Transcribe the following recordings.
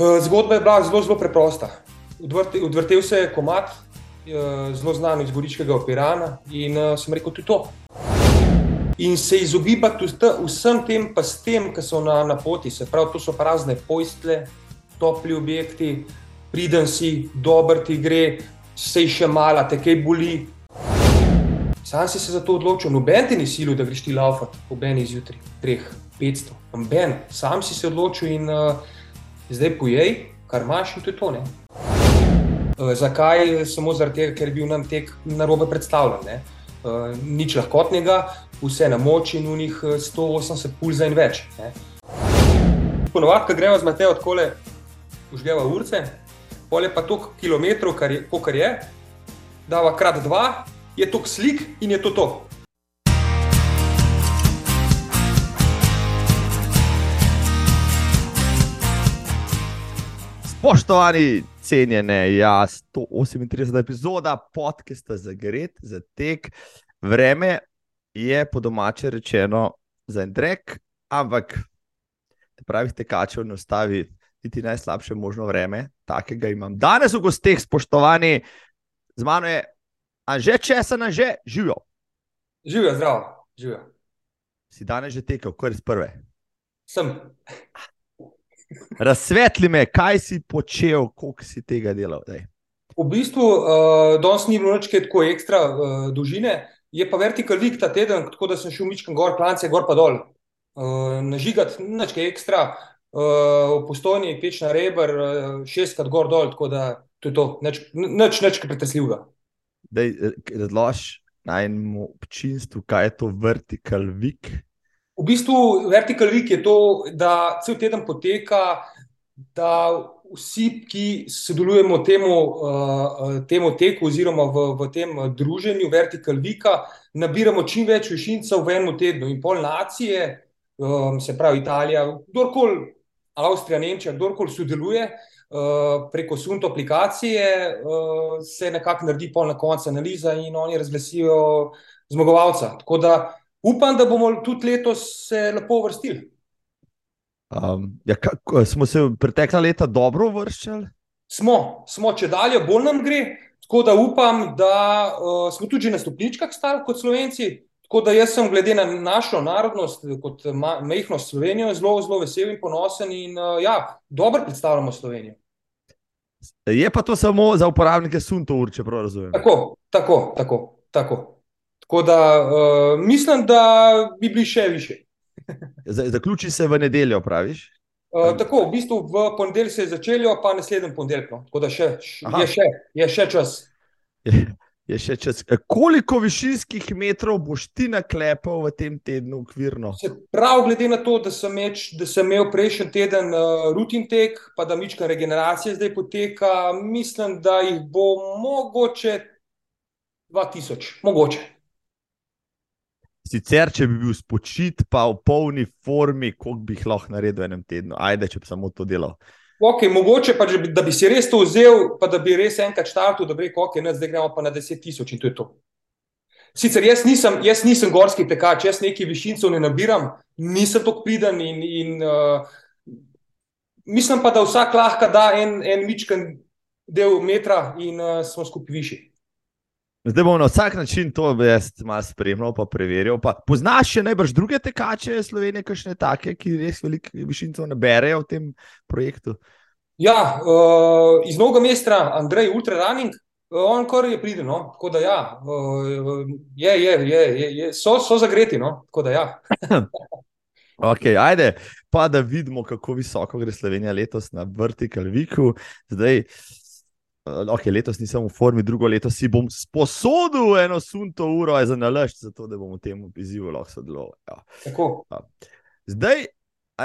Eh, zgodba je bila zelo, zelo preprosta. Odvrtel se je komat, eh, zelo znan iz Goričkega operana in uh, sem rekel, tudi to. In se izogibati vsem tem, pa s tem, ki so na, na poti, se pravi, to so prazne pojstle, topli objekti, priden si, dober ti gre, sej še mala, te kaj boli. Sam si se za to odločil, noben ti ni silo, da greš ti laufati po meni zjutraj, treh, petsto, noben, sam si se odločil in uh, zdaj pojej, kar imaš in to je to. Ne? Uh, zakaj? Samo zaradi tega, ker je bil nam tek na robe predstavljen. Uh, nič lahkotnega, vse na moči in unih 180 pulza in več. Ponovadi, ko gremo z Matejo odkole, užgeva urce, polje pa toliko kilometrov, kar je, kar je, dava krat dva, je toliko slik in je to to. Spoštovani, cenjene, ja, 138 epizoda podcasta za gred, za tek. Vreme je po domače rečeno za en trek, ampak pravi tekačev ne ustavi niti najslabše možno vreme, takega imam. Danes v gostih, spoštovani, z mano je Anže Česa, na že živijo. Živijo, zdravo, živijo. Si danes že tekel, kar iz prve? Sem. Razsvetli me, kaj si počel, koliko si tega delal. Daj. V bistvu, uh, danes ni bilo nič tako ekstra uh, dolžine, je pa vertikal vik ta teden, tako da sem šel mičkam gor, klance gor pa dol. Uh, nažigati, nič kaj ekstra, uh, v postojni peč na rebr, uh, šestkrat gor dol, tako da to je to, nič, nič, nič pretresljivega. Razloži najmu občinstvu, kaj je to vertikal vik. V bistvu vertikal vik je to, da cel teden poteka, da vsi, ki sodelujemo temu, uh, temu teku, oziroma v, v tem druženju vertikal vika, nabiramo čim več višincev v enem tednu in pol nacije, um, se pravi Italija, kdorkoli, Avstrija, Nemčija, kdorkoli sodeluje. Uh, preko Sunto aplikacije uh, se nekako naredi pol na koncu analiza, in oni razglasijo zmagovalca. Tako da upam, da bomo tudi letos se lepo vrstili. Um, ja, kako, smo se pretekla leta dobro vrščali? Smo, smo če dalje, bolj nam gre. Tako da upam, da uh, smo tudi na stopničkah stali kot slovenci. Tako da jaz sem, glede na našo narodnost, kot mehkost Slovenijo, zelo, zelo vesel in ponosen in uh, ja, dobro predstavljamo Slovenijo. Je pa to samo za uporabnike Sunto ur, če prav razumem. Tako, tako, tako. tako. Tako da uh, mislim, da bi bili še više. Zaključi se v nedeljo, praviš? Uh, tako, v bistvu v ponedeljek se je začelo, pa naslednji ponedeljek. No. Tako da še, je, še, je še čas. Je. Je še čas. Koliko višinskih metrov boš ti naklepal v tem tednu, ukvirno? Prav, glede na to, da sem, meč, da sem imel prejšnji teden uh, rutin tek, pa da mička regeneracija zdaj poteka, mislim, da jih bo mogoče 2000, mogoče. Sicer, če bi bil spočit, pa v polni formi, koliko bi jih lahko naredil v enem tednu, ajde, če bi samo to delal. Okay, mogoče pa, da bi si res to vzel, pa da bi res enkrat štartil, da bi rekel, okay, ne, zdaj gremo pa na 10 tisoč in to je to. Sicer jaz nisem, jaz nisem gorski tekač, jaz nekaj višincev ne nabiram, nisem tako priden in, in uh, mislim pa, da vsak lahko da en, en mičken del metra in uh, smo skupaj višji. Zdaj bomo na vsak način to malo spremljal, pa preverjal. Pa poznaš še najbrž druge tekače Slovenije, kakšne take, ki res veliko višincev naberejo v tem projektu? Ja, uh, iz mnogo mesta, Andrej, ultra running, uh, on kar je pridel. No? Tako da ja, uh, je, je, je, je, je, so, so zagreti. No? Tako da ja. Ok, ajde, pa da vidimo, kako visoko gre Slovenija letos na Vertical Viku. Zdaj, uh, Eh, ok, letos nisem v formi, drugo leto si bom sposodil eno sunto uro za nalašč, zato da bom v tem izzivu lahko sodeloval. Ja. Zdaj,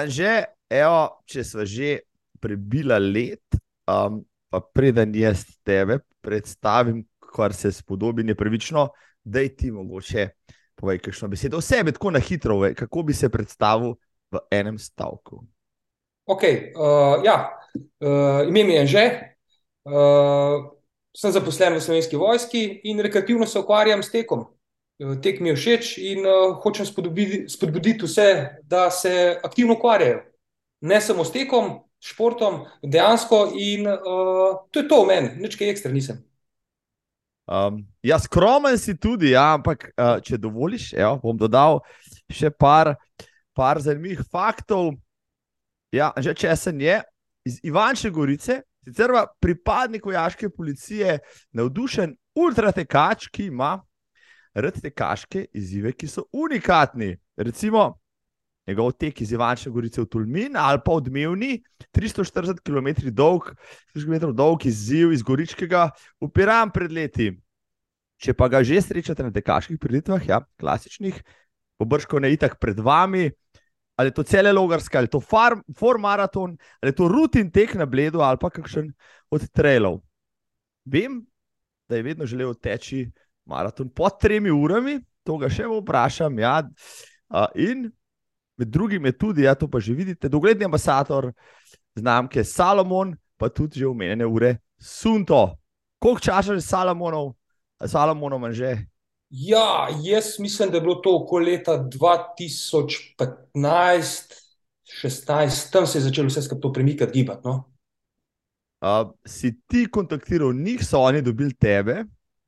že, evo, če smo že prebila let, um, pa preden jaz tebe predstavim, kar se spodobi nepravično, da ti mogoče povej kakšno besedo o sebi, tako na hitro, vej, kako bi se predstavil v enem stavku. Ok, uh, ja, uh, ime mi je že, Uh, sem zaposlen v slovenski vojski in rekreativno se ukvarjam s tekom. Uh, tek mi je všeč in uh, hočem spodbuditi, spodbuditi vse, da se aktivno ukvarjajo. Ne samo s tekom, športom, dejansko in uh, to je to v meni, nič kaj ekstra nisem. Um, ja, skromen si tudi, ja, ampak uh, če dovoliš, evo, bom dodal še par, par zanimivih faktov. Ja, že če sem je iz Ivanče Gorice, sicer pa pripadnik vojaške policije, navdušen ultratekač, ki ima rtekaške izzive, ki so unikatni. Recimo, njegov tek iz Ivanče Gorice v Tulmin ali pa odmevni, 340 km dolg, 300 km dolg izziv iz Goričkega, upiram pred leti. Če pa ga že srečate na tekaških prireditvah, ja, klasičnih, pobrško ne itak pred vami, ali je to cele logarske, ali je to farm, form maraton, ali je to rutin tek na bledu, ali pa kakšen od trailov. Vem, da je vedno želel teči maraton pod tremi urami, to ga še vprašam. Ja. In med drugim je tudi, ja, to pa že vidite, dogledni ambasador znamke Salomon, pa tudi že omenjene ure Sunto. Koliko časa je Salomonov, Salomonov že? Ja, jaz mislim, da je bilo to okoli leta 2015, 16, tam se je začelo vse skupaj premikati, gibati. No? Uh, si ti kontaktiral njih, so oni dobili tebe?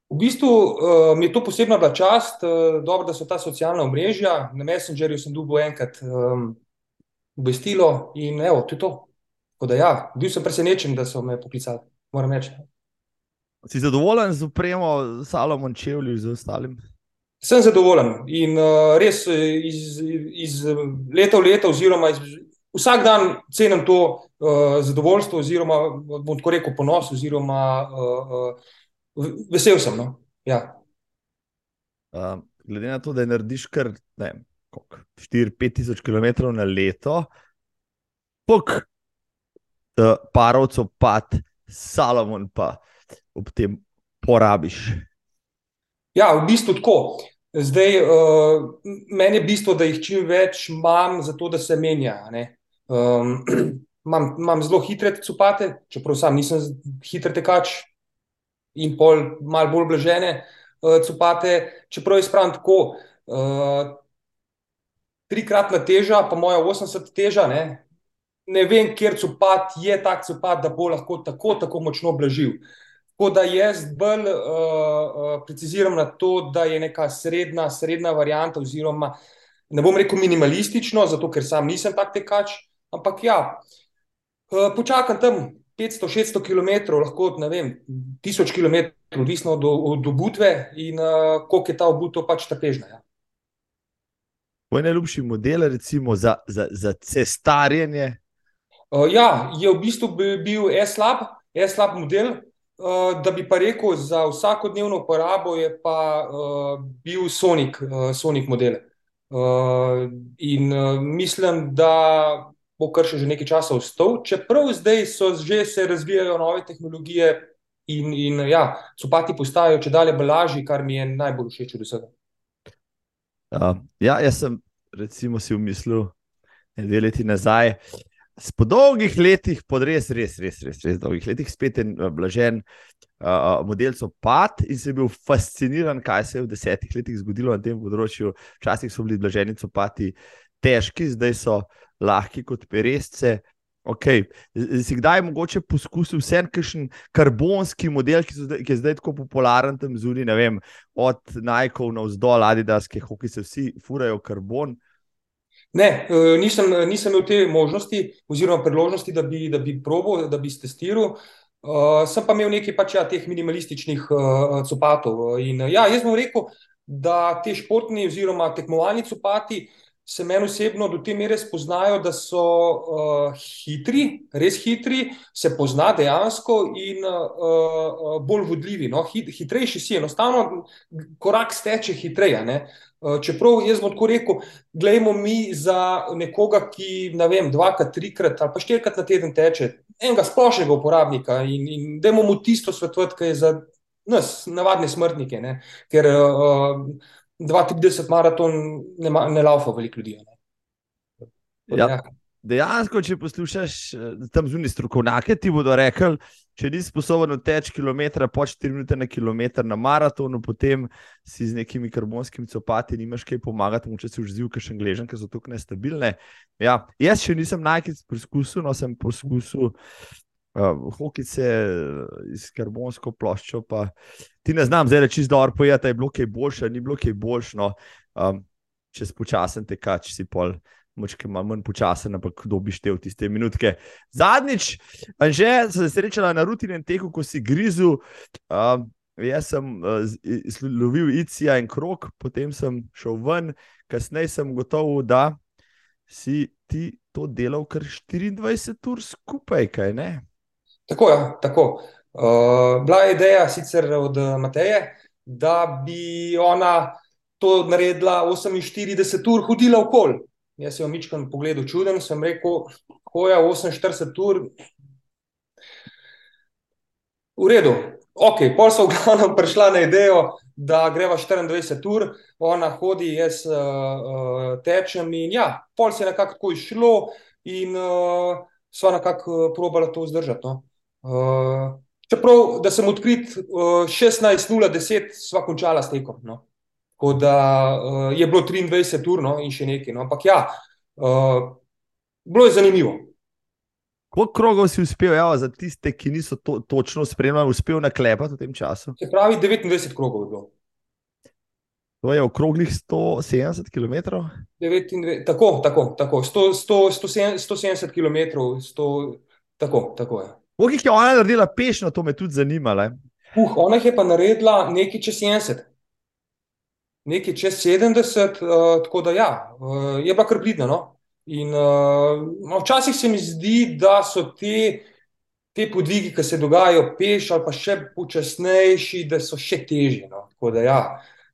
V bistvu uh, mi je to posebna bila čast, uh, dobro, da so ta socialna omrežja. Na Messengerju sem dobil enkrat um, obvestilo in evo, to je to. Da, ja, bil sem presenečen, da so me poklicali, moram reči. Si zadovoljen z upremo, Salomon Čevlji in z ostalim? Sem zadovoljen in uh, res iz, iz leta v leto, oziroma iz, vsak dan cenim to uh, zadovoljstvo, oziroma bom tako rekel ponos, oziroma uh, uh, vesel sem. No? Ja. Uh, glede na to, da narediš kar 4-5 tisoč km na leto, pok uh, parovcev, pad, Salomon pa ob tem porabiš? Ja, v bistvu tako. Zdaj, uh, meni je bistvo, da jih čim več imam, zato da se menja. Um, imam, imam zelo hitre copate, čeprav sam nisem hiter tekač in pol malo bolj blažene uh, copate. Čeprav je spravno tako, uh, trikratna teža, pa moja 80 teža. Ne, ne vem, kjer copat je tak copat, da bo lahko tako, tako močno blažil. Uh, Tako da jaz bolj uh, uh, preciziram na to, da je neka srednja, srednja varianta, oziroma ne bom rekel minimalistično, zato ker sam nisem tak tekač. Ampak ja, uh, počakam tam 500-600 km, lahko ne vem, 1000 km, odvisno od, od obutve in uh, koliko je ta obutev pač trpežna. Ja. Je najljubši model, recimo, za, za, za cestarjenje? Uh, ja, je v bistvu bil e-slab, e-slab model. Uh, da bi pa rekel, za vsakodnevno uporabo je pa uh, bil Sonic, uh, Sonic model. Uh, in uh, mislim, da bo kar še nekaj časa ostal, čeprav zdaj so že se razvijajo nove tehnologije in, in ja, sopati postajajo če dalje blažji, kar mi je najbolj všeč od vsega. Uh, ja, jaz sem recimo si v mislu dve leti nazaj. Uh, po dolgih letih, po res, res, res, res, res dolgih letih, spet en uh, blažen uh, model so pad in sem bil fasciniran, kaj se je v desetih letih zgodilo na tem področju. Včasih so bili blaženi copati težki, zdaj so lahki kot peresce. Okay. Si kdaj mogoče poskusil vse en karbonski model, ki, zdaj, ki je zdaj tako popularen tam zunaj, ne vem, od Nike na vzdolj, Adidas, ki se vsi furajo karbon. Ne, e, nisem, nisem imel te možnosti, oziroma priložnosti, da bi, da bi probil, da bi testiral. Uh, sem pa imel nekaj pač, ja, teh minimalističnih uh, copatov. In, ja, jaz bom rekel, da te športni oziroma tekmovalni copati se meni osebno do te mere spoznajo, da so uh, hitri, res hitri, se pozna dejansko in uh, bolj vodljivi. No? Hit, hitrejši si, enostavno korak steče hitreje. Eh, čeprav jaz bom tako rekel, gledajmo mi za nekoga, ki ne vem, dvakrat, trikrat ali pa štirikrat na teden teče, enega splošnega uporabnika in, in da mu tisto svetovati, ki je za nas, navadne smrtnike, ne? ker uh, eh, 32 maraton ne, ne laufa veliko ljudi. Ja. Ja. Dejansko, če poslušaš eh, tam zunaj strokovnjake, ti bodo rekli, če nisi sposoben teči kilometra, po 4 minute na kilometr na maratonu, potem si z nekimi karbonskimi copati, nimaš kaj pomagati, če si užziv, ker še gležen, ker so tako nestabilne. Ja, jaz še nisem najkrat poskusil, no sem poskusil. Uh, hokice iz karbonsko ploščo, pa ti ne znam, zdaj reči, da je bilo kaj boljše, ni bilo kaj boljše. No. Um, če spočasen tekač, si pol močke malo manj počasen, ampak kdo bi štel tiste minutke. Zadnjič, že sem se srečala na rutinem teku, ko si grizel. Uh, jaz sem uh, lovil Icija in krok, potem sem šel ven, kasneje sem gotov, da si ti to delal kar 24 ur skupaj, kaj ne? Tako je, ja, tako. Uh, bila je ideja sicer od Mateje, da bi ona to naredila 48 ur, hodila okoli. Jaz sem omičkan pogledal čuden, sem rekel, hoja 48 ur. V redu, ok, pol so v glavnem prišla na idejo, da greva 24 ur, ona hodi, jaz uh, tečem in ja, pol se je nekako išlo in uh, sva nekako probala to vzdržati. No. Uh, čeprav, da sem odkrit, uh, 16.010 sva končala s tekom. No. Tako da uh, je bilo 23 ur no, in še nekaj. No. Ampak ja, uh, bilo je zanimivo. Koliko krogov si uspel, ja, za tiste, ki niso to, točno spremljali, uspel naklepati v tem času? Se pravi, 29 krogov je bilo. To je okroglih 170 km. 29, tako, tako, tako 100, 100, 170, 170 km, 100, tako, tako je. Koliko jih je ona naredila pešno, to me tudi zanimalo. Uh, ona je pa naredila nekaj čez 70 nekaj čez 70, uh, eh, tako da ja, uh, je pa kar pridno. No? In uh, včasih se mi zdi, da so te, te podvigi, ki se dogajajo peš ali pa še počasnejši, da so še težji. No? Tako da ja,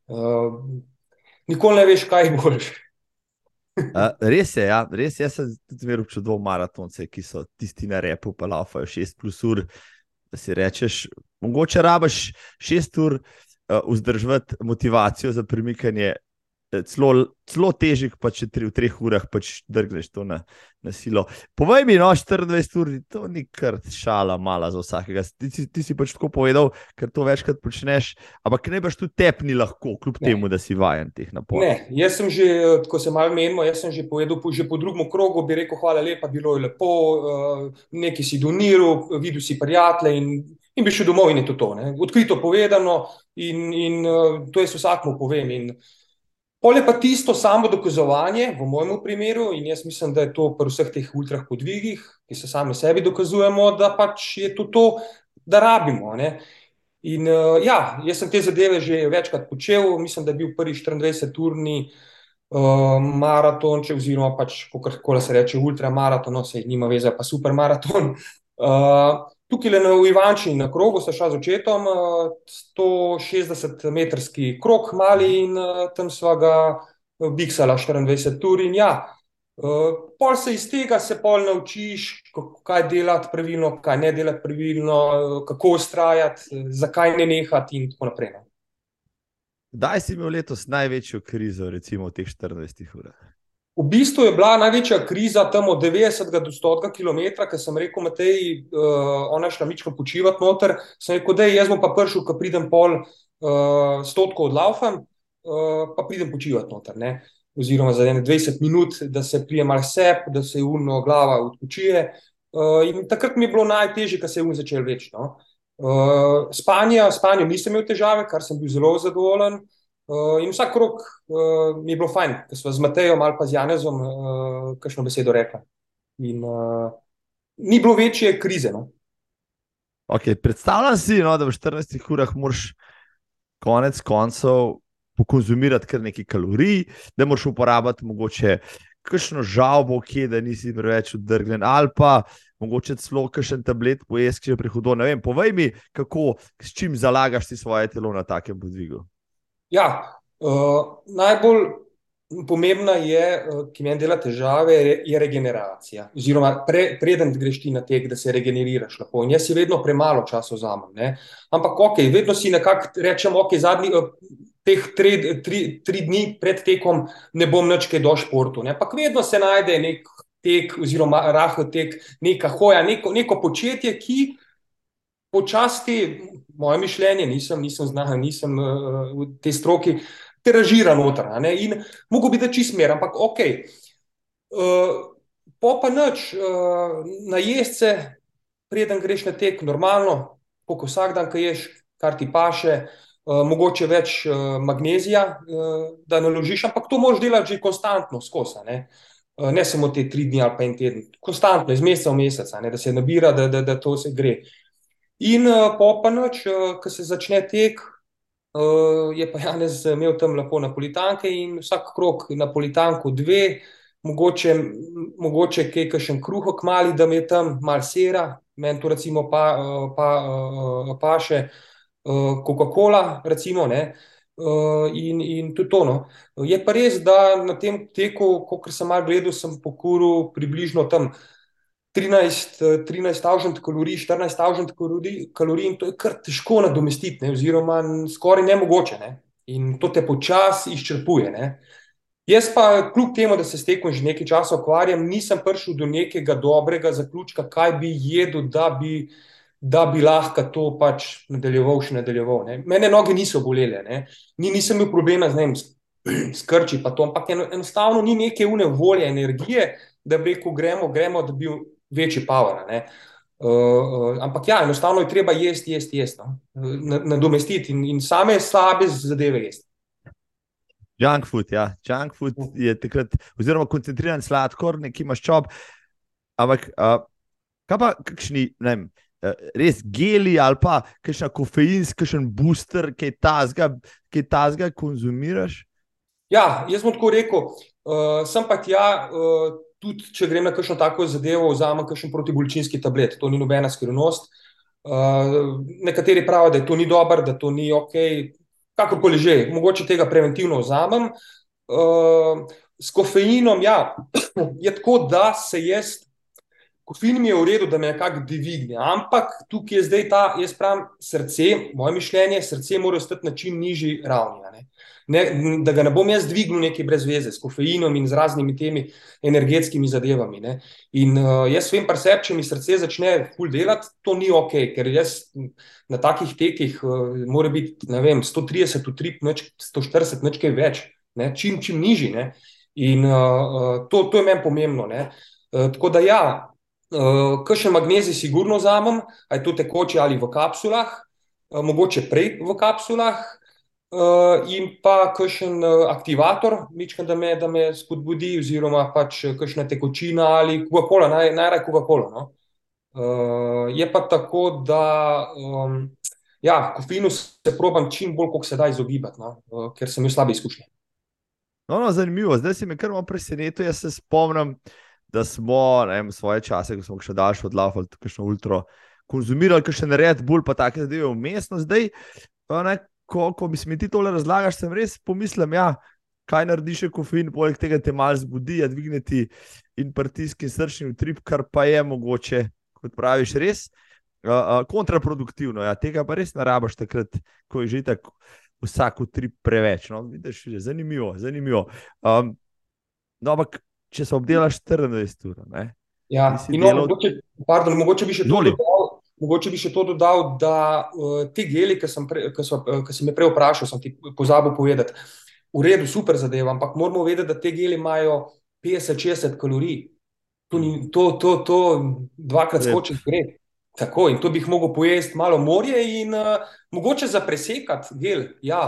uh, nikoli ne veš, kaj boljše. Uh, res je, ja, res je. Jaz sem tudi zmeraj občudoval maratonce, ki so tisti na repu, pa laufajo 6 plus ur. Da si rečeš, mogoče rabaš 6 ur, uh, vzdrževati motivacijo za premikanje, celo, celo težje, pa če tri, v treh urah pač drgneš to na, na silo. Povej mi, no, 24 ur, to ni kar šala, mala za vsakega. Ti, ti, ti si pač tako povedal, ker to večkrat počneš, ampak ne boš tu tepni lahko, kljub ne. temu, da si vajen teh naporov. Ne, jaz sem že, ko se malo menimo, jaz sem že povedal, že po drugem krogu bi rekel, hvala lepa, bilo je lepo, uh, nekaj si doniral, videl si prijatelje in in bi šel domov, in je to to. Ne? Odkrito povedano, in, in to jaz vsakmu povem. In pol je pa tisto samo dokazovanje, v mojem primeru, in jaz mislim, da je to pri vseh teh ultrah podvigih, ki se sami sebi dokazujemo, da pač je to to, da rabimo. Ne? In uh, ja, jaz sem te zadeve že večkrat počel, mislim, da je bil prvi 24-urni. Uh, maraton, če oziroma pač, kako se reče, ultramaraton, no, se jim ima veze, pa supermaraton. Uh, Tukaj le na Ivanči, na krogu, sem šel z očetom, 160-metrski krog, mali in tam sva ga biksala 24 ur. In ja, pol se iz tega se pol naučiš, kaj delati pravilno, kaj ne delati pravilno, kako ustrajati, zakaj ne nehati in tako naprej. Kdaj no. si imel letos največjo krizo, recimo v teh 14 urah? V bistvu je bila največja kriza tam od 90 do 100 km, ker sem rekel, da je uh, ona šla mičko počivati noter. Sem rekel, da jaz bom pa prišel, ko pridem pol uh, stotkov od Laufa, uh, pa pridem počivati noter. Ne? Oziroma za 20 minut, da se prije mal sep, da se umno glava odpočije. Uh, takrat mi je bilo najtežje, ker se je um začel večno. Uh, spanje, spanje nisem imel težave, kar sem bil zelo zadovoljen. Uh, in vsak krok uh, mi je bilo fajn, ker smo z Matejem ali pa z Janezom uh, kakšno besedo rekli. In uh, ni bilo večje krize. No? Okay, predstavljam si, no, da v 14 urah moraš konec koncev pokonzumirati kar nekaj kalorij, da moraš uporabiti mogoče kakšno žalbo, kje, da nisi preveč odrgnjen, ali pa mogoče celo kakšen tablet pojesti, če je prihodno. Ne vem, povej mi, kako, s čim zalagaš ti svoje telo na takem podvigu. Ja, uh, najbolj pomembna je, uh, ki meni dela težave, je, regeneracija. Oziroma, pre, preden greš ti na tek, da se regeneriraš lahko. In jaz si vedno premalo časa vzamem. Ampak, ok, vedno si nekako rečem, ok, zadnji. Uh, Teh tri, tri, tri dni pred tekom ne bom več kaj do športu. Ampak vedno se najde nek tek, oziroma rahel tek, neka hoja, neko, neko početje, ki počasti, moje mišljenje, nisem, nisem znal, nisem uh, v tej stroki, teražira noter. In mogo bi da čist mer, ampak ok. Uh, po pa noč, uh, na jesce, preden greš na tek, normalno, kot vsak dan, ki ješ, kar ti paše. Uh, mogoče več uh, magnezija, uh, da naložiš, ampak to moš delati že konstantno, skozi. Ne? Uh, ne samo te tri dni ali pa en teden, konstantno, iz meseca v mesec, da se nabira, da, da, da to se gre. Uh, In uh, po pa noč, uh, ko se začne tek, uh, je pa Janez imel tam lepo napolitanke in vsak krok napolitanko dve, mogoče, mogoče kaj kakšen kruhok mali, da mi je tam mal sera, meni to recimo pa, pa, pa, pa še uh, Coca-Cola, recimo, ne. In, in tudi to. No. Je pa res, da na tem teku, kot sem malo gledal, sem pokuril približno tam 13, 13 eh, kalorij, 14 kalorij, kalorij, in to je kar težko nadomestiti, ne, oziroma skoraj nemogoče. Ne. In to te počasi izčrpuje. Ne. Jaz pa, kljub temu, da se s tekom že nekaj časa ukvarjam, nisem prišel do nekega dobrega zaključka, kaj bi jedel, da bi, da bi lahko to pač nadaljeval, še nadaljeval. Ne. Mene noge niso bolele, ne. ni, nisem imel problema z njim. Skrči pa to, ampak enostavno ni neke une volje, energije, da bi rekel: Gremo, gremo, da bi večji power. Uh, uh, ampak ja, enostavno je treba jesti, jesti, jesti, no? nadomestiti in, in same slabe zadeve jesti. Junk food, ja. Junk food je takrat, oziroma koncentriran sladkor, neki maščob. Ampak, uh, kaj pa, kakšni, ne vem, res geli ali pa kakšna kofeinska, kakšen booster, ki je tazga, konzumiraš? Ja, jaz bom tako rekel, uh, sem pa tja. Uh, tudi če grem na kakšno tako zadevo, vzamem kakšen protibolečinski tablet, to ni nobena skrivnost. Uh, nekateri pravijo, da to ni dobro, da to ni ok, kakorkoli že, mogoče tega preventivno vzamem. Uh, s kofeinom, ja, je tako, da se jaz, kofein mi je v redu, da me nekako dvigne, ampak tukaj je zdaj ta, jaz pravim, srce, moje mišljenje, srce mora ostati na čim nižji ravni ne, da ga ne bom jaz dvignil nekaj brez veze, s kofeinom in z raznimi temi energetskimi zadevami. Ne. In uh, jaz vem, preseb, če mi srce začne ful delati, to ni ok, ker jaz na takih tekih uh, mora biti, ne vem, 130 utrip, neč, 140, neč kaj več, ne, čim, čim nižji. Ne. In uh, to, to je meni pomembno. Uh, tako da ja, uh, kakšen magnezij sigurno vzamem, aj to tekoče ali v kapsulah, uh, mogoče prej v kapsulah, Uh, in pa kakšen uh, aktivator, mička, da, da me spodbudi, oziroma pač kakšna tekočina ali Coca-Cola, naj, najraje Coca-Cola. No? Uh, je pa tako, da um, ja, kofeinu se probam čim bolj, kot se da izogibati, no? uh, ker sem imel slabe izkušnje. No, no, zanimivo, zdaj si me kar malo presenetil. Jaz se spomnim, da smo vem, svoje čase, ko smo še daljši odlafali, tako še ultra, konzumirali, kar še narediti, bolj pa take zadeve vmesno. Zdaj, ne, ko, ko mi ti tole razlagaš, sem res pomislil, ja, kaj narediš, kofein, poleg tega te malo zbudi, ja, dvigneti in pritisk in srčni utrip, kar pa je mogoče, kot praviš, res uh, uh, kontraproduktivno. Ja, tega pa res ne rabiš takrat, ko je že tako. Vsak utrip preveč. No, vidiš, zanimivo. zanimivo. Um, no, ampak, če se obdelaš 24 ur. Ja, no, delal... mogoče, pardon, mogoče bi še to dodal, Mogoče bi še to dodal, da uh, ti geli, ki sem, pre, ki so, uh, ki sem jih prej vprašal, sem ti pozabil povedati. V redu, super zadeva, ampak moramo vedeti, da te geli imajo 50-60 kalorij. To, ni, to, to, to dvakrat skoči gre. Tako in to bi jih mogel pojesti malo morje in uh, mogoče za presekati gel. Ja,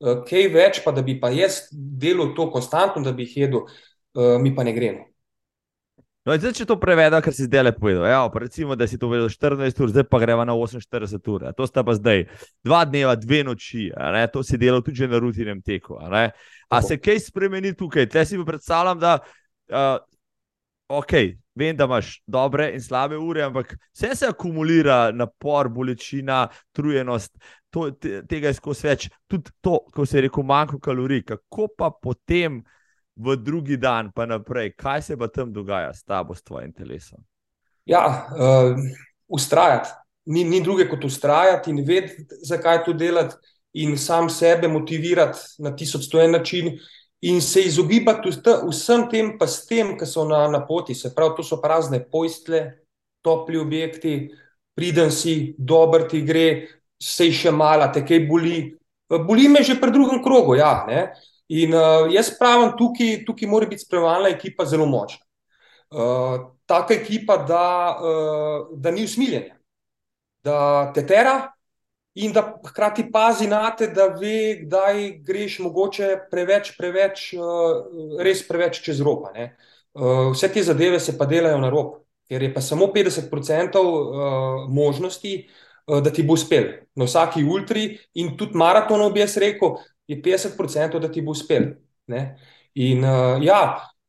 uh, kaj več, pa da bi pa jaz delal to konstantno, da bi jih jedel, uh, mi pa ne gremo. No, zdaj, če to prevedem, kar si zdaj le povedal, ja, recimo, da si to vedel 14 ur, zdaj pa greva na 48 ur. To sta pa zdaj dva dneva, dve noči, to si delal tudi na rutinem teku. A, a se kaj spremeni tukaj? Tle si predstavljam, da uh, okay, vem, da imaš dobre in slabe ure, ampak vse se akumulira napor, bolečina, trujenost. To, te, tega je skozi več, tudi to, ko se je rekel, manjko kalorij. Kako pa potem, v drugi dan, pa naprej, kaj se pa tam dogaja s tabo, s tvojim telesom? Ja, uh, ustrajati. Ni, ni druge kot ustrajati in vedeti, zakaj to delati, in sam sebe motivirati na tisoč sto en način, in se izogibati vsem tem, pa s tem, ki so na, na poti. Se pravi, to so prazne pojstle, topli objekti, pridem si, dober ti gre, sej še mala, te kaj boli. Boli me že pri drugem krogu. Ja, In uh, jaz pravim, tukaj, tukaj mora biti spremljalna ekipa zelo močna. Uh, taka ekipa, da, uh, da ni usmiljenja, da te tera in da hkrati pazi na te, da ve, kdaj greš mogoče preveč, preveč, uh, res preveč čez ropa. Uh, vse te zadeve se pa delajo na rob, ker je pa samo 50% uh, možnosti, uh, da ti bo uspel na vsaki ultri in tudi maratonov, bi jaz rekel je 50%, da ti bo uspel. Ne? In uh, ja,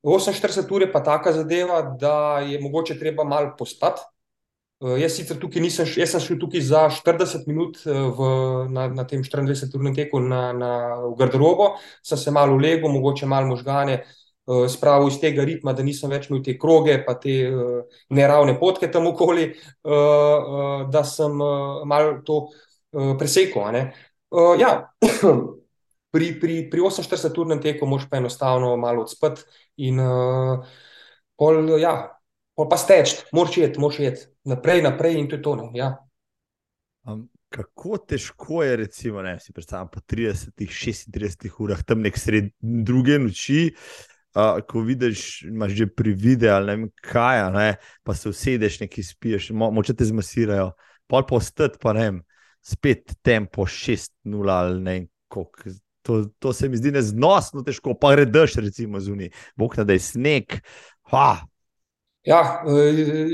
48 ur je pa taka zadeva, da je mogoče treba malo postati. Uh, jaz sicer tukaj nisem, jaz sem šel tukaj za 40 minut uh, v, na, na tem 24-urnem teku na, na, v garderobo, sem se malo ulegel, mogoče malo možgane uh, spravil iz tega ritma, da nisem več imel te kroge, pa te uh, neravne potke tam okoli, uh, uh, da sem uh, malo to uh, presekal. Uh, ja. pri, pri, pri 48-urnem teku moš pa enostavno malo odspati in uh, pol, ja, pol pa steč, moš jeti, moš jeti naprej, naprej in to je to. Ja. Um, kako težko je, recimo, ne, si predstavljam po 30-36 urah, tam nek sred druge noči. Uh, ko vidiš, imaš že pri videu, ali ne vem kaj, ne, pa se usedeš, nekaj spiješ, mo moče te zmasirajo, pol postati, pa ne vem, spet tempo 6-0 ali ne vem, koliko To, to se mi zdi neznosno težko, pa redeš, recimo, zunaj, bog da je sneg. Ha. Ja, e,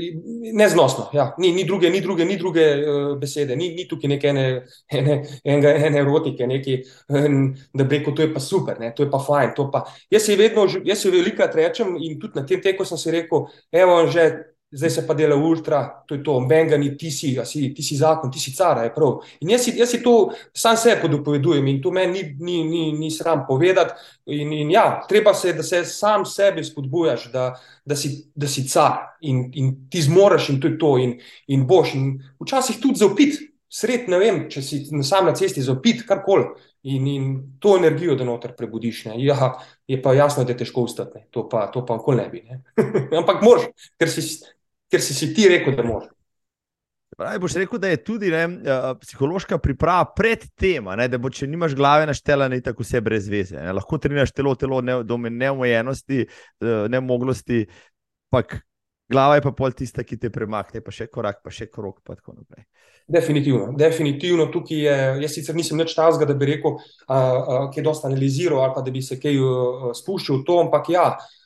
neznosno. Ja. Ni, ni druge, ni druge, ni druge uh, besede, ni, ni tukaj neke ene, ene, ene, ene erotike, neki, da bi rekel, to je pa super, ne, to je pa fajn. Pa. Jaz se vedno, jaz se veliko rečem in tudi na tem teku sem si rekel, evo, že zdaj se pa dela ultra, to je to, menga ni ti si, si, ti si zakon, ti si cara, je prav. In jaz si, jaz si to sam sebe podopovedujem in to meni ni, ni, ni, ni sram povedati. In, in ja, treba se, da se sam sebe spodbujaš, da, da, si, da si car in, in ti zmoreš in to je to in, in boš. In včasih tudi zaupit, sred, ne vem, če si sam na cesti zaupit, karkoli. In, in to energijo, da noter prebudiš. Ja, je pa jasno, da je težko ustati, to pa, to pa nikoli ne bi. Ne? Ampak mož, ker si ker si, si ti rekel, da moraš. Pravi, boš rekel, da je tudi ne, psihološka priprava pred tem, da bo, če nimaš glave naštela, ni tako vse brez veze. Ne. Lahko treniraš telo, telo ne, do neomejenosti, neumoglosti, ampak glava je pa pol tista, ki te premakne, pa še korak, pa še korak, pa tako naprej. Definitivno, definitivno tukaj je. Jaz sicer nisem več tazga, da bi rekel, kaj je dosta analiziral ali pa da bi se kaj spuščal v to, ampak ja. Uh,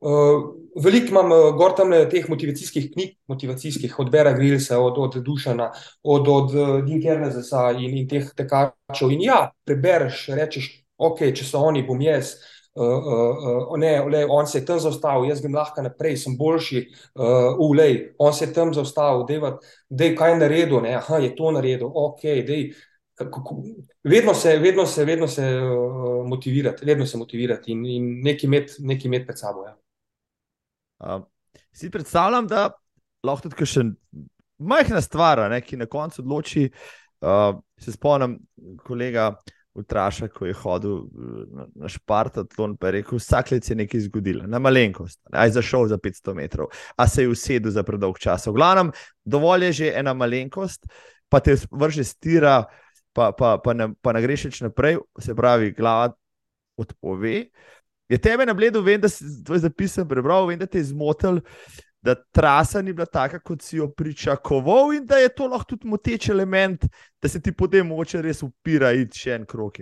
Veliko imam uh, gor tam teh motivacijskih knjig, motivacijskih, od Bera Grillsa, od, od Dušana, od, od uh, Dinkerneza in, in teh tekačev. In ja, prebereš, rečeš, ok, če so oni, bom jaz. Uh, uh, uh, ne, le, on se je tam zaustavil, jaz grem lahko naprej, sem boljši, uh, ulej, on se je tam zaustavil, da je kaj naredil, ne, aha, je to naredil, ok, dej. Vedno se, vedno se, vedno se uh, motivirati, vedno se motivirati in, in nekaj imeti pred sabo. Ja. Uh, si predstavljam, da lahko tudi še majhna stvar, ne, ki na koncu odloči. Uh, se spomnim, kolega Ultraša, ko je hodil na, na Špartatlon, pa je rekel: vsak let se je nekaj zgodilo, na malenkost, aj zašel za 500 metrov, a se je usedel za predolg čas. V glavnem, dovolj je že ena malenkost, pa te vrže stira, pa, pa, pa, ne, pa ne greš naprej, se pravi, glava odpove. Uh, Je tebe na bledu, vem, da si to zapisal, prebral, vem, da te je zmotil, da trasa ni bila taka, kot si jo pričakoval, in da je to lahko tudi moteč element, da se ti potem moče res upira in še en krok.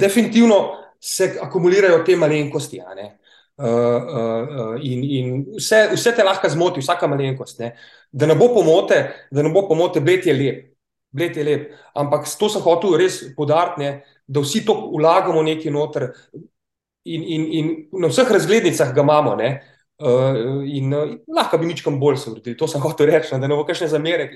Definitivno se akumulirajo te malenkosti. Uh, uh, uh, in in vse, vse te lahko zmoti, vsaka malenkost. Ne? Da ne bo pomote, da ne bo pomote, bled je lep. Bled je lep. Ampak to sem hotel res podariti, da vsi to vlagamo nekaj noter, in, in, in na vseh razglednicah ga imamo. Ne? Uh, in uh, lahko bi ničkam bolj se uredili, to sem hotel reči, da ne bo kakšne zamere,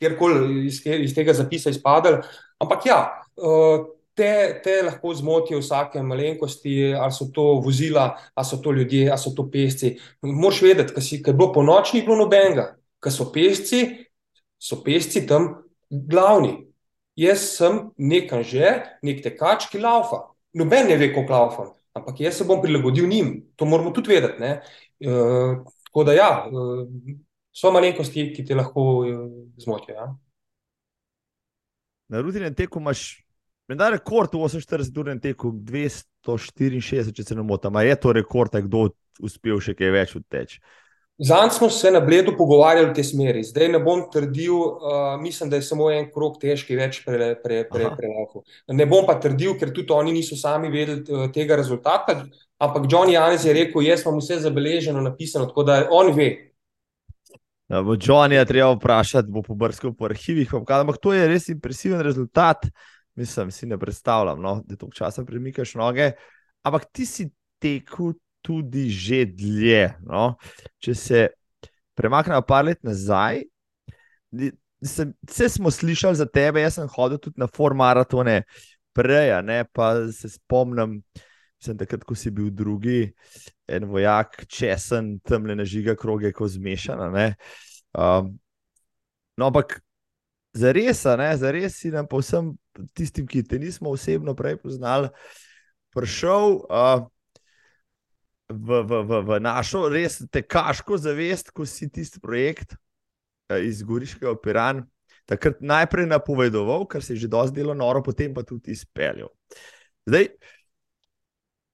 kjerkoli iz, iz tega zapisa izpadali. Ampak ja, uh, te, te lahko zmotijo vsake malenkosti, ali so to vozila, ali so to ljudje, ali so to pesci. Moš vedeti, kaj je bilo po noči, ni bilo nobenega, kaj so pesci, so pesci tam glavni. Jaz sem nekaj že, nek tekač, ki laufa. Noben ne ve, kako laufam ampak jaz se bom prilagodil njim, to moramo tudi vedeti. Uh, tako da, ja, uh, so malenkosti, ki te lahko zmotijo. Ja? Na rutinem teku imaš, da je rekord v 48-urnem teku 264, če se ne motim. Je to rekord, kdo uspel še kaj več odteči? Zanj smo se na Bledu pogovarjali v tej smeri. Zdaj ne bom trdil, uh, mislim, da je samo en krok težki, več prelahko. Pre, pre, pre ne bom pa trdil, ker tudi oni niso sami vedeli tega rezultata. Ampak John Janez je rekel: Jaz imam vse zabeleženo, napisano, tako da on ve. Ja, John je treba vprašati, bo pobrskal po arhivih. Ampak to je res impresiven rezultat. Mislim, si ne predstavljam, no, da to časa premikaš noge. Ampak ti si tekel tudi že dlje. No? Če se premaknemo par let nazaj, vse smo slišali za tebe, jaz sem hodil tudi na formaratone prej, ne? pa se spomnim. Sem takrat, ko si bil drugi, en vojak, česen, tam le nažiga kroge, ko zmešana. Um, no, ampak za res, za res si nam, pa vsem tistim, ki te nismo osebno prej poznali, prišel. Uh, v, v, v, v našo res tekaško zavest, ko si tisti projekt uh, iz Goriškega operan. Takrat najprej napovedoval, kar se je že dosti delo noro, potem pa tudi izpeljal. Zdaj,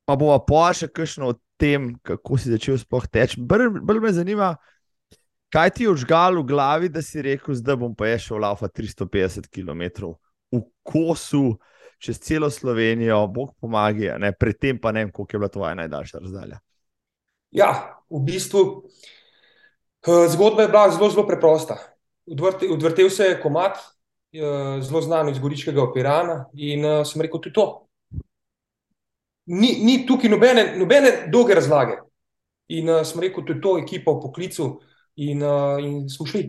pa bomo pa še kakšno o tem, kako si začel sploh teči. Bolj me zanima, kaj ti je vžgal v glavi, da si rekel, da bom pa je šel laufa 350 km v kosu čez celo Slovenijo, Bog pomaga, predtem pa ne vem, koliko je bila tvoja najdaljša razdalja. Ja, v bistvu uh, zgodba je bila zelo, zelo preprosta. Odvrtel se je komat, uh, zelo znan iz Goričkega operana, in uh, sem rekel, tudi to. Ni, ni tukaj nobene, nobene dolge razlage. In uh, sem rekel, tudi to ekipo v poklicu, in, uh, in smo šli.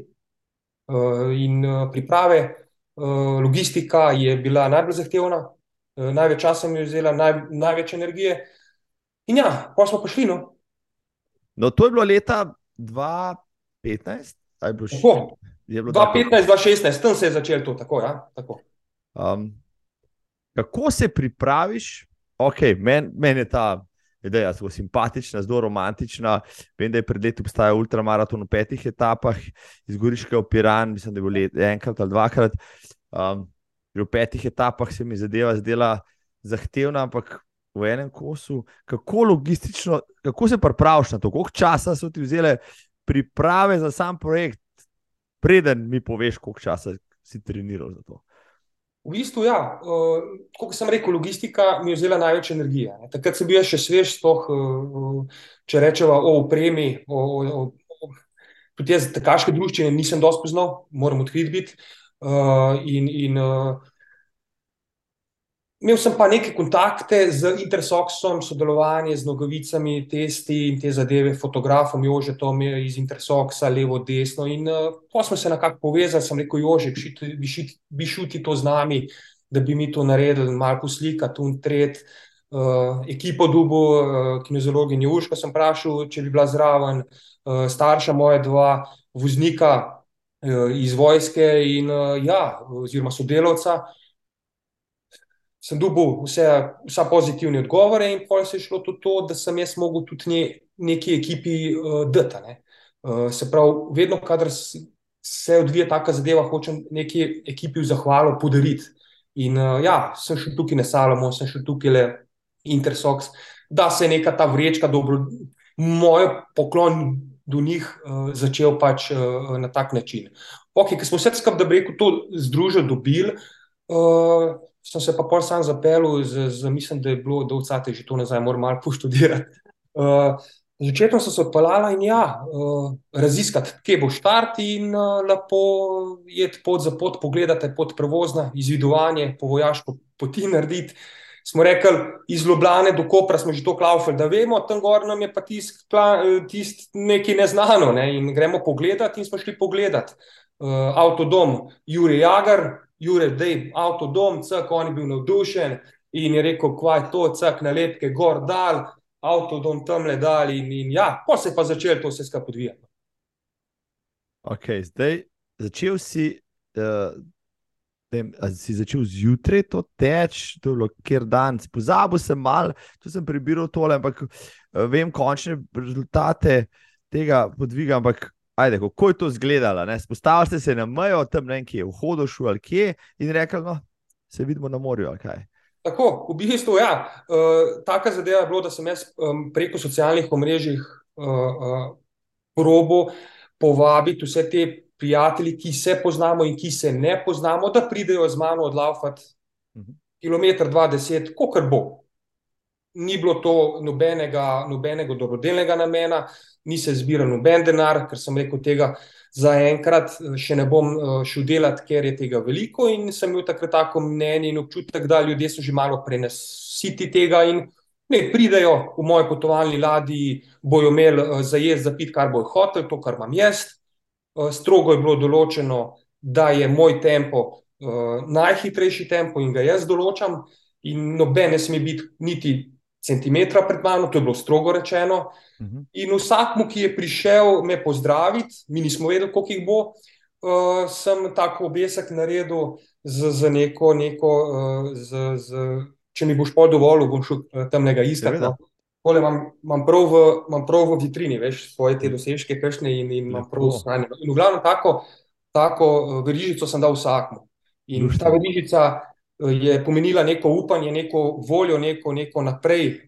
Uh, in uh, priprave. Eh, logistika je bila najbolj zahtevna, eh, največ časa mi je vzela, naj, največ energije. In ja, pa smo prišli. No. no, to je bilo leta 2015, ali bo še tako? 2015-2016, tam se je začelo to. Tako, ja? tako. Um, kako se pripraviš? Okay, Meni men je ta ideja zelo simpatična, zelo romantična. Vem, da je pred leti obstajal ultramaraton v petih etapah, iz Goriškega opiran, mislim, da je bilo enkrat ali dvakrat. Um, v petih etapah se mi zadeva zdela zahtevna, ampak v enem kosu, kako logistično, kako se pripraviš na to, koliko časa so ti vzele priprave za sam projekt, preden mi poveš, koliko časa si treniral za to. V bistvu, ja, uh, kot sem rekel, logistika mi je vzela največ energije. Ne. Takrat sem bil še svež, spoh, uh, če rečemo o opremi. O, o, o, tudi jaz, tekaške družščine, nisem dosto poznal, moram odkriti biti. Uh, in, in uh, Imel sem pa neke kontakte z Intersoxom, sodelovanje z nogavicami, testi in te zadeve, fotografom Jožetom iz Intersoxa, levo, desno. In uh, ko smo se nekako povezali, sem rekel, Jože, bi šel ti to z nami, da bi mi to naredili, malo poslika, tu in tret. Uh, ekipo Dubu, uh, kinezologi Njuška, sem vprašal, če bi bila zraven, uh, starša moja dva, voznika uh, iz vojske in uh, ja, oziroma sodelavca sem dobil vse, vsa pozitivne odgovore, in pa se je šlo tudi to, da sem jaz mogel tudi ne, neki ekipi uh, dati. Ne. Uh, se pravi, vedno, kadar se odvija taka zadeva, hočem neki ekipi v zahvalo podariti. In uh, ja, sem šel tukaj na Salomo, sem šel tukaj le Intersox, da se je neka ta vrečka, dobro, moj poklon do njih uh, začel pač uh, na tak način. Ok, ker smo vse skupaj, da bi rekel, to združili, dobili. Uh, sem se pa pol sam zapeljal, z, z, mislim, da je bilo do vcate že to nazaj, moram malo poštudirati. Uh, Začetno so se odpeljala in ja, uh, raziskati, kje bo štart, in uh, lepo je pot za pot, pogledati pot prevozna, izvidovanje, po vojaško poti narediti. Smo rekli, iz Ljubljana do Kopra smo že to klaufali, da vemo, tam gor nam je pa tisti tist nekaj neznano. Ne? In gremo pogledati, in smo šli pogledati. Uh, avtodom Juri Jagar, Jure, da je avto dom, cak, on je bil navdušen in je rekel, kva je to, cak, nalepke gor dal, avto dom tam le dal in, in ja, pa se je pa začel to vse skupaj odvijati. Ok, zdaj začel si. Uh... Ali si začel zjutraj to teč, to je bilo kjer dan, pozabil sem malo, tu sem prebiral tole, ampak eh, vem končne rezultate tega podviga. Ampak ajde, kako je to izgledalo? Spostavili ste se na mejo, tam nekje v hodošu ali kje in rekli, no, se vidimo na morju ali kaj. Tako, v bistvu, ja. Uh, taka zadeva je bila, da sem jaz um, preko socialnih omrežij uh, uh, probo povabiti vse te prijatelje, ki se poznamo in ki se ne poznamo, da pridejo z mano odlaufati uh mhm. -huh. kilometr, dva, deset, kot bo. Ni bilo to nobenega, nobenega dobrodelnega namena, ni se zbiral noben denar, ker sem rekel tega zaenkrat eh, še ne bom eh, šel delati, ker je tega veliko. In sem imel takrat tako mnenje in občutek, da ljudje so že malo prenesiti tega in ne pridejo v moje potovalni ladji, bojo imeli eh, za jesti, za pit, kar bojo hoteli, to, kar imam jaz. Strogo je bilo določeno, da je moj tempo najhitrejši tempo in ga jaz določam, in noben ne sme biti niti centimetra pred mano, to je bilo strogo rečeno. Uh mhm. -huh. In vsakmu, ki je prišel me pozdraviti, mi nismo vedeli, koliko jih bo, uh, sem tako obesek naredil z, z neko, neko uh, z, z, če mi boš pol dovolil, bom šel tam nekaj iskati. No. Tole imam, imam, prav v, imam prav v vitrini, veš, svoje te dosežke, kakšne in, in imam prav stanje. In v glavnem tako, tako verižico sem dal vsakmu. In Lušte. ta verižica je pomenila neko upanje, neko voljo, neko, neko naprej. Eh,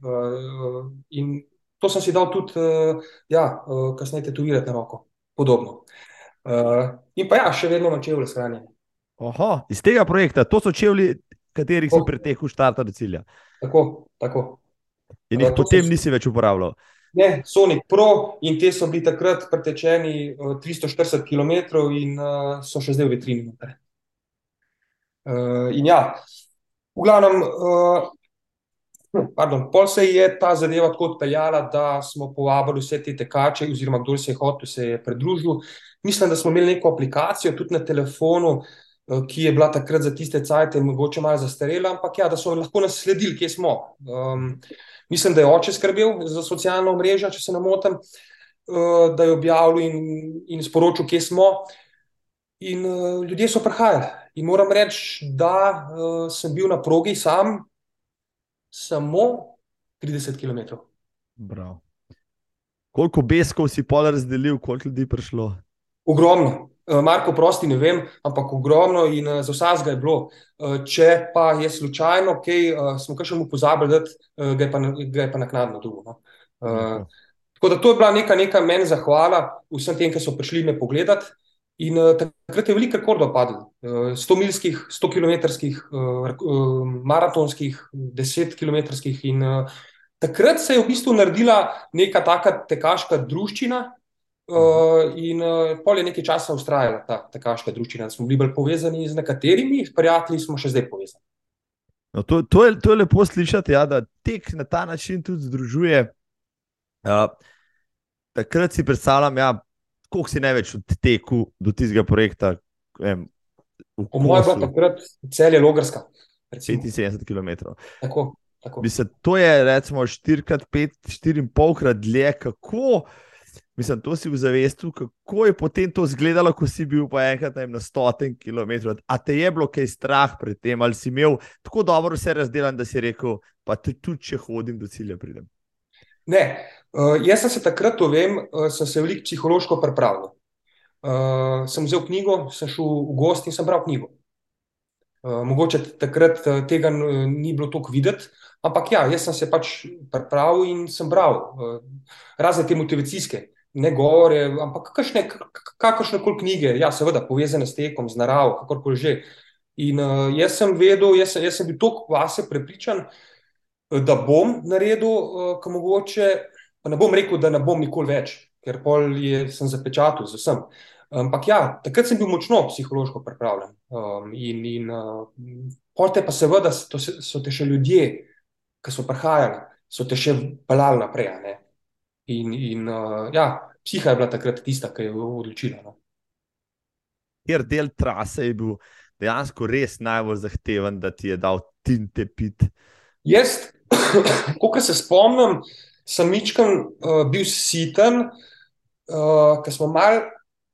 in to sem si dal tudi, eh, ja, eh, kasneje, tetovirati na roko, podobno. In pa ja, še vedno na čevlje shranjene. Oho, iz tega projekta, to so čevlji, katerih si pretekel štart do cilja. Tako, tako. In jih potem si... nisi več uporabljal. Ne, Sonic Pro in te so bili takrat pretečeni 340 km in so še zdaj v vitrini. Uh, in ja, v glavnem, uh, pardon, pol se je ta zadeva tako odpeljala, da smo povabili vse te tekače, oziroma kdo se je hotel, se je pridružil. Mislim, da smo imeli neko aplikacijo tudi na telefonu, uh, ki je bila takrat za tiste cajtke, mogoče malo zastarela, ampak ja, da so lahko nas sledili, kje smo. Um, mislim, da je oče skrbel za socialno mrežo, če se ne motim, uh, da je objavil in, in sporočil, kje smo. In uh, ljudje so prihajali. In moram reči, da uh, sem bil na progi sam samo 30 km. Bravo. Koliko beskov si pol razdelil, koliko ljudi je prišlo? Ogromno. Uh, Marko, prosti, ne vem, ampak ogromno in za vsega je bilo. Če pa je slučajno, kaj uh, smo kar še mu pozabili, da uh, ga, ga je pa naknadno dolgo. No? Uh, tako da to je bila neka, neka meni zahvala vsem tem, ki so prišli me pogledati. In uh, takrat je veliko rekordov padlo, uh, 100 milskih, 100 km, uh, uh, maratonskih, 10 km. In uh, takrat se je v bistvu naredila neka taka tekaška družščina, uh, in uh, pol je nekaj časa ustrajala ta tekaška družščina. Smo bili bolj povezani z nekaterimi, s prijatelji smo še zdaj povezani. No, to, to, je, to je lepo slišati, ja, da tek na ta način tudi združuje. Uh, takrat si predstavljam, da ja, koliko si največ odtekel do tistega projekta? Vem, po mojem, je takrat cel je logarska. 75 km. Tako, tako. Mislim, to je recimo 4x5, 4,5 krat dlje. Kako, mislim, to si v zavestu, kako je potem to izgledalo, ko si bil pa enkrat na 100 km. A te je bilo kaj strah pred tem, ali si imel tako dobro vse razdelan, da si rekel, pa tudi če hodim do cilja, pridem. Ne, uh, jaz sem se takrat, to vem, uh, sem se veliko psihološko pripravljal. Uh, sem vzel knjigo, sem šel v gost in sem bral knjigo. Uh, mogoče takrat uh, tega ni bilo toliko videti, ampak ja, jaz sem se pač pripravil in sem bral uh, razne te motivacijske, ne govore, ampak kakšne, kakršne koli knjige, ja, seveda, povezane s tekom, z naravo, kakorkoli že. In uh, jaz sem vedel, jaz jaz sem bil toliko vase prepričan, da bom naredil, uh, ko mogoče, pa ne bom rekel, da ne bom nikoli več, ker pol je, sem zapečatil z vsem. Ampak ja, takrat sem bil močno psihološko pripravljen. Um, in in uh, pote pa seveda so, so te še ljudje, ki so prihajali, so te še pelali naprej. In, in uh, ja, psiha je bila takrat tista, ki je odločila. No. Ker del trase je bil dejansko res najbolj zahteven, da ti je dal tinte pit. Jaz, Ko se spomnim, sem mičken uh, bil siten, uh, ker smo mal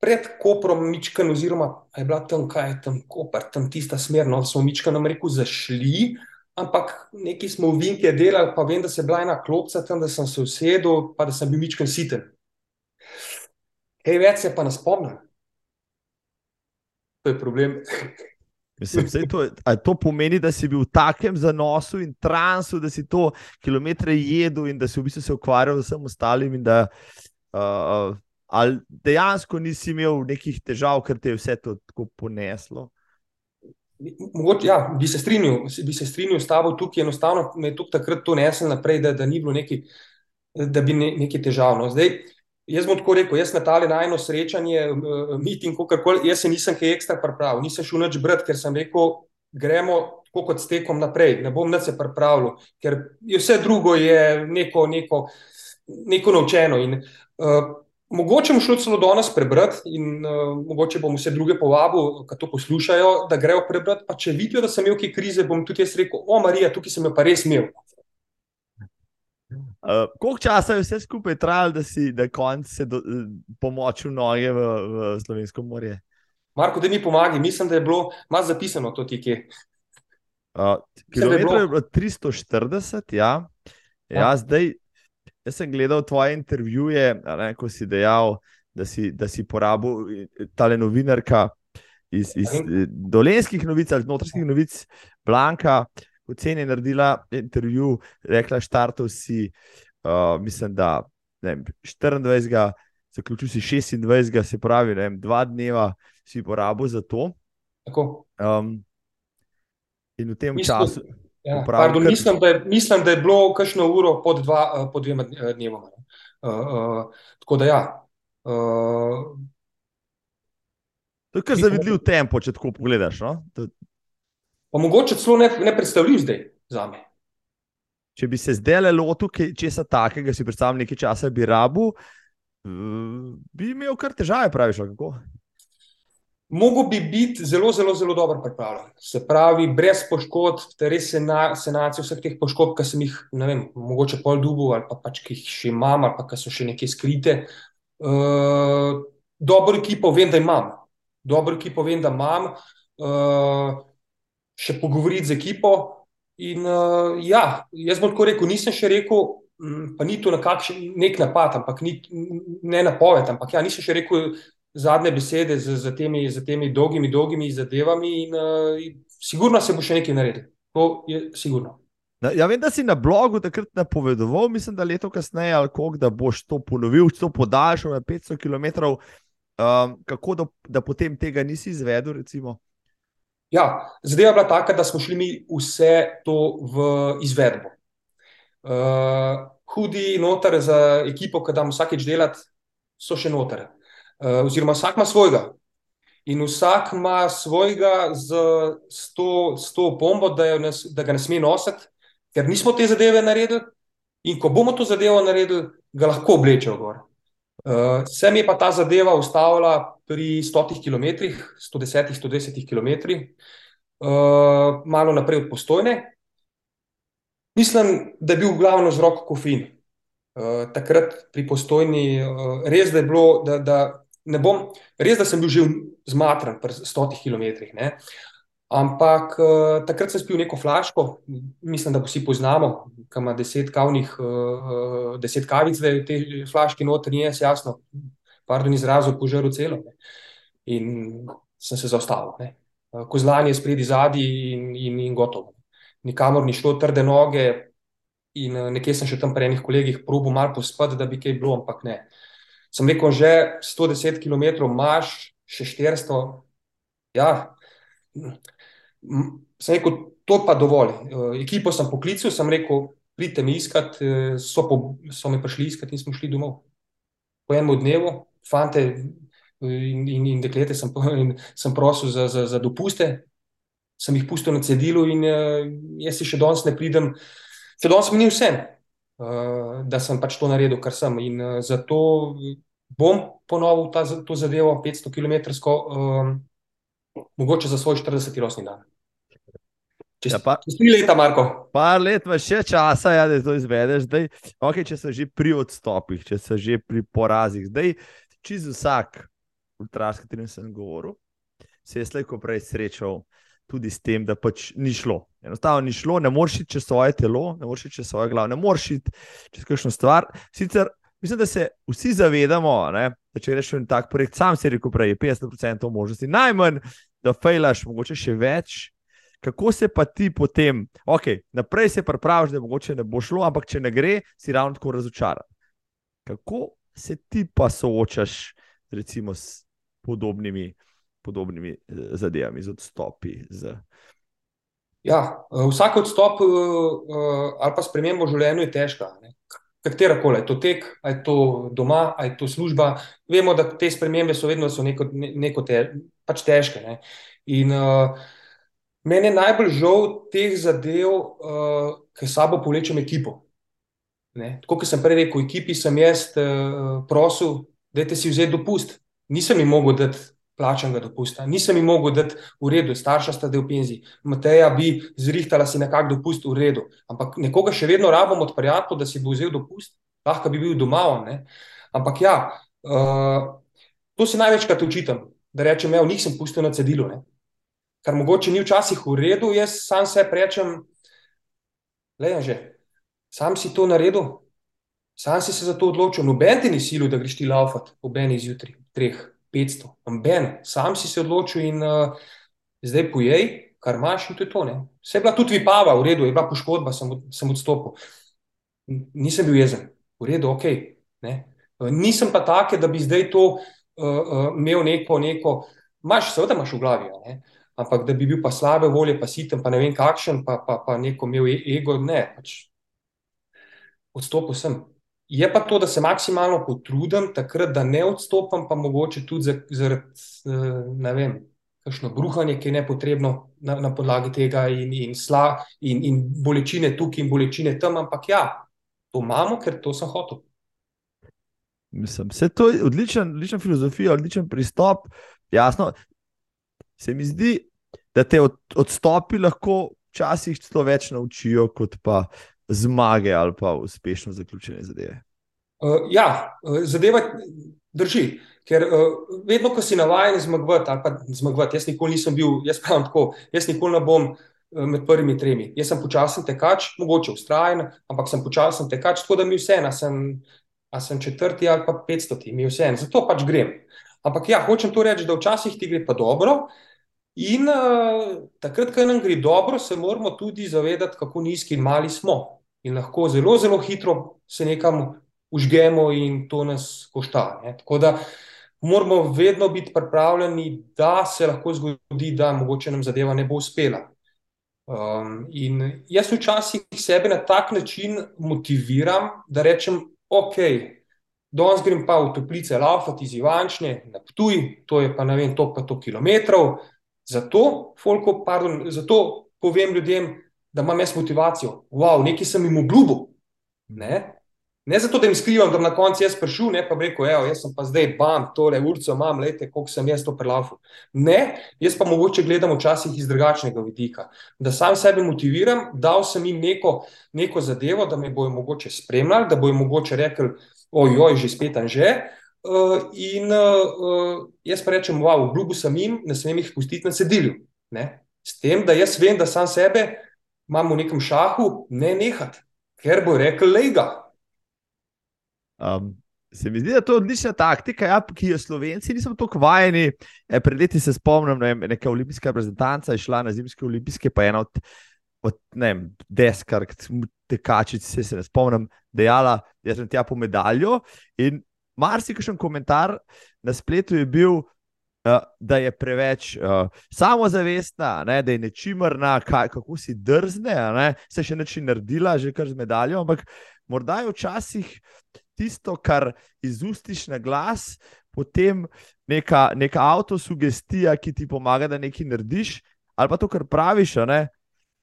pred Koprom mičken, oziroma je bila tam, kaj tam Koper, tam tista smer, no, smo mičken nam rekel zašli, ampak neki smo v Vinke delali, pa vem, da se je bila ena klopca tam, da sem se usedel, pa da sem bil mičken siten. kaj več se pa ne spomnim. To je problem. Mislim, to, to pomeni, da si bil v takem zanosu in transu, da si to kilometre jedel in da si v bistvu se ukvarjal z vsem ostalim. Da, uh, ali dejansko nisi imel nekih težav, ker te je vse to tako poneslo? Mogoče, ja, bi se strinjal, bi se strinjal s tabo tukaj, enostavno me je tukaj takrat to nesel naprej, da, da ni bilo neki, da bi ne, neki težav. No. Zdaj, Jaz bom tako rekel, jaz na tale najno srečanje, miting, kakorkoli, jaz se nisem kaj ekstra pripravil, nisem šel nič brati, ker sem rekel, gremo tako kot stekom naprej, ne bom nič se pripravil, ker je vse drugo je neko, neko, neko naučeno. In, uh, mogoče bom šel celo danes prebrati in uh, mogoče bom vse druge povabil, ki to poslušajo, da grejo prebrati, pa če vidijo, da sem imel kaj krize, bom tudi jaz rekel, o Marija, tukaj sem jo pa res imel. Uh, koliko časa je vse skupaj trajalo, da si na koncu do, pomočil noge v, v Slovensko morje? Marko, da mi pomagi, mislim, da je bilo malo zapisano to tikje. Uh, kilometrov je bilo 340, ja. Ja, ja. Zdaj, jaz sem gledal tvoje intervjuje, ne, ko si dejal, da si, da si porabil tale novinarka iz, iz dolenskih novic ali znotrajskih novic, Blanka. Uh, poceni naredila intervju, rekla, štartov si, uh, mislim, da ne, 24, zaključil si 26, se pravi, ne, dva dneva si porabil za to. Um, in v tem mislim, času. Ja, pardon, kar... mislim, da je, mislim, da je bilo kakšno uro pod, dva, pod dvema dnevoma. Uh, uh, tako da ja. Uh, To je kar zavidljiv tempo, če tako pogledaš. No? To, pa mogoče celo ne, ne predstavljiv zdaj za me. Če bi se zdaj le lotil česa takega, si predstavljal nekaj časa, bi rabu, bi imel kar težave, praviš. Kako? Mogoče bi biti zelo, zelo, zelo dobro pripravljen. Se pravi, brez poškodb, res senacijo vseh teh poškodb, ki sem jih, ne vem, mogoče pol dubu ali pa pač, ki jih še imam, ali pa ki so še nekje skrite. Uh, dobro ekipo vem, da imam. Dobro ekipo vem, da imam. Uh, še pogovoriti z ekipo. In uh, ja, jaz bom tako rekel, nisem še rekel, pa ni to na kakšen nek napad, ampak ni, ne napoved, ampak ja, nisem še rekel zadnje besede z, z, temi, z temi dolgimi, dolgimi zadevami in uh, sigurno se bo še nekaj naredil. To je sigurno. Ja, vem, da si na blogu takrat napovedoval, mislim, da leto kasneje, kako, da boš to ponovil, to podaljšal na 500 km. Um, kako da, da potem tega nisi izvedel? Recimo? Ja, zadeva je bila taka, da smo šli mi vse to v izvedbo. Uh, hudi noter za ekipo, ki da vsakeč delati, so še noter. Uh, oziroma, vsak ima svojega. In vsak ima svojega z, z, to, z to pombo, da, ne, da ga ne sme nositi, ker nismo te zadeve naredili. In ko bomo to zadevo naredili, ga lahko oblečejo gor. Uh, se mi je pa ta zadeva ustavila pri 100 km, 110-120 km, uh, malo naprej od postojne. Mislim, da je bil glavno vzrok kofein. Uh, takrat pri postojni, uh, res da je bilo, da, da ne bom, res da sem bil že zmatran pri 100 km. Ne? Ampak uh, takrat sem spil neko flaško, mislim, da vsi poznamo, ki ima deset, kavnih, uh, deset kavic, da je v tej flaški noter, ni jaz jasno, pardon, izrazil požaru celo. Ne. In sem se zaustavil. Ne. Kozlanje spredi zadnji in, in, in gotovo. Nikamor ni šlo, trde noge, in nekje sem še tam pri enih kolegih probo malo pospati, da bi kaj bilo, ampak ne. Sem rekel, že 110 km imaš, še 400. Ja, sem rekel, to pa dovolj. Ekipo sem poklical, sem rekel, pridite mi iskat, so, po, so me prišli iskat in smo šli domov. Po enem dnevu, fante eh, in, in, in deklete sem, in sem prosil za, za, za dopuste, sem jih pustil na cedilu in jaz si še danes ne pridem, še danes mi ni vse, da sem pač to naredil, kar sem. In zato bom ponovil ta, to zadevo 500 km. Um, mogoče za svoj 40. rojstni dan. Čez, ja, pa, čez tri leta, Marko. Par let, pa še časa, ja, da to izvedeš. Zdaj, okay, če so že pri odstopih, če so že pri porazih, zdaj, čez vsak ultraški trening sem govoril, se je slejko prej srečal tudi s tem, da pač ni šlo. Enostavno ni šlo, ne moreš iti čez svoje telo, ne moreš iti čez svoje glavo, ne moreš iti čez kakšno stvar. Sicer mislim, da se vsi zavedamo, ne, da če rečeš en tak projekt, sam si rekel prej, je 50% možnosti, najmanj, da fejlaš, mogoče še več. Kako se pa ti potem, ok, naprej se praviš, da mogoče ne bo šlo, ampak če ne gre, si ravno tako razočaran. Kako se ti pa soočaš recimo, s podobnimi, podobnimi eh, zadevami, z odstopi? Z... Ja, eh, vsak odstop uh, ali pa spremembo v življenju je težka. Katera koli, je to tek, ali je to doma, ali je to služba. Vemo, da te spremembe so vedno so neko, neko te, pač težke. Ne? In uh, meni je najbolj žal teh zadev, uh, ki sabo povlečem ekipo. Ne? Tako kot sem prej rekel, v ekipi sem jaz uh, prosil, da si vzeti dopust. Nisem jim mogel dati plačanega dopusta. Nisem jim mogel dati v redu, starša sta del penzij. Mateja bi zrihtala si nekako dopust v redu. Ampak nekoga še vedno rabimo od prijatelja, da si bo vzel dopust, lahko bi bil doma. Ne? Ampak ja, uh, to se največkrat učitam, da rečem, evo, nisem pustil na cedilu. Ne? Kar mogoče ni včasih v redu, jaz sam se rečem, le že, sam si to naredil. Sam si se za to odločil, noben ti ni silo, da greš ti laufat ob eni zjutraj, treh, 500, noben, sam si se odločil in uh, zdaj pojej, kar imaš in to je to. Ne? Vse je bila tudi vipava, v redu, je bila poškodba, sem, sem odstopil. Nisem bil jezen, v redu, ok. Ne? Uh, nisem pa take, da bi zdaj to uh, uh, imel neko, neko, imaš, seveda imaš v glavi, ne? ampak da bi bil pa slabe volje, pa sitem, pa ne vem kakšen, pa, pa, pa neko imel e-, ego, ne, pač odstopil sem. Je pa to, da se maksimalno potrudim, takrat, da ne odstopam, pa mogoče tudi zaradi, eh, ne vem, kakšno bruhanje, ki je nepotrebno na, na podlagi tega, in, in, sla, in, in bolečine tukaj, in bolečine tam, ampak ja, to imamo, ker to sem hotel. Mislim, to je odličen, odlična filozofija, odličen pristop. Jasno, se mi zdi, da te od, odstopi lahko včasih celo več naučijo, kot pa zmage ali pa uspešno zaključene zadeve. Uh, ja, eh, zadeva drži. Ker uh, vedno, ko si navaden zmagovati, ali pa zmagovati, jaz nikoli nisem bil, jaz pravim tako, jaz nikoli ne bom uh, med prvimi tremi. Jaz sem počasen tekač, mogoče ustrajen, ampak sem počasen tekač, tako da mi vse, a sem, sem četrti ali pa petstoti, mi vse, zato pač grem. Ampak ja, hočem to reči, da včasih ti gre pa dobro. In uh, takrat, ko nam gre dobro, se moramo tudi zavedati, kako nizki in mali smo in lahko zelo, zelo hitro se nekam užgemo, in to nas košta. Ne. Tako da moramo vedno biti pripravljeni, da se lahko zgodi, da mogoče nam zadeva ne bo uspela. Um, in jaz včasih sebe na tak način motiviram, da rečem, ok. Danes grem pa v toplice, laufati iz Ivančne, na Ptuj, to je pa ne vem, to pa to kilometrov. Zato, folko, pardon, zato povem ljudem, da imam jaz motivacijo. Wow, nekaj sem jim obljubil. Ne? ne zato, da jim skrivam, da na koncu jaz prišel, ne pa rekel, evo, jaz sem pa zdaj bam, tole urco imam, lete, koliko sem jaz to prelafil. Ne, jaz pa mogoče gledam včasih iz drugačnega vidika. Da sam sebe motiviram, dal sem jim neko, neko zadevo, da me bojo mogoče spremljali, da bojo mogoče rekli, ojoj, že spet in že. Uh, in uh, jaz pa rečem, wow, obljubil sem jim, ne smem jih pustiti na sedilju. Ne? S tem, da jaz vem, da sam sebe imamo v nekem šahu, ne nehati, ker bo rekel, lega. Um, se mi zdi, da je to odlična taktika, ja, ki jo Slovenci nismo tako vajeni. E, pred leti se spomnim, da je neka olimpijska reprezentanca šla na zimske olimpijske, pa ena od, od ne vem, deskar, tekačic, se, se ne spomnim, dejala, da sem tja po medaljo. In marsikšen komentar na spletu je bil, da je preveč uh, samozavestna, ne, da je nečimrna, kaj, kako si drzne, ne, se še neči naredila, že kar z medaljo. Ampak morda je včasih tisto, kar izustiš na glas, potem neka, neka avtosugestija, ki ti pomaga, da nekaj narediš, ali pa to, kar praviš. Ne,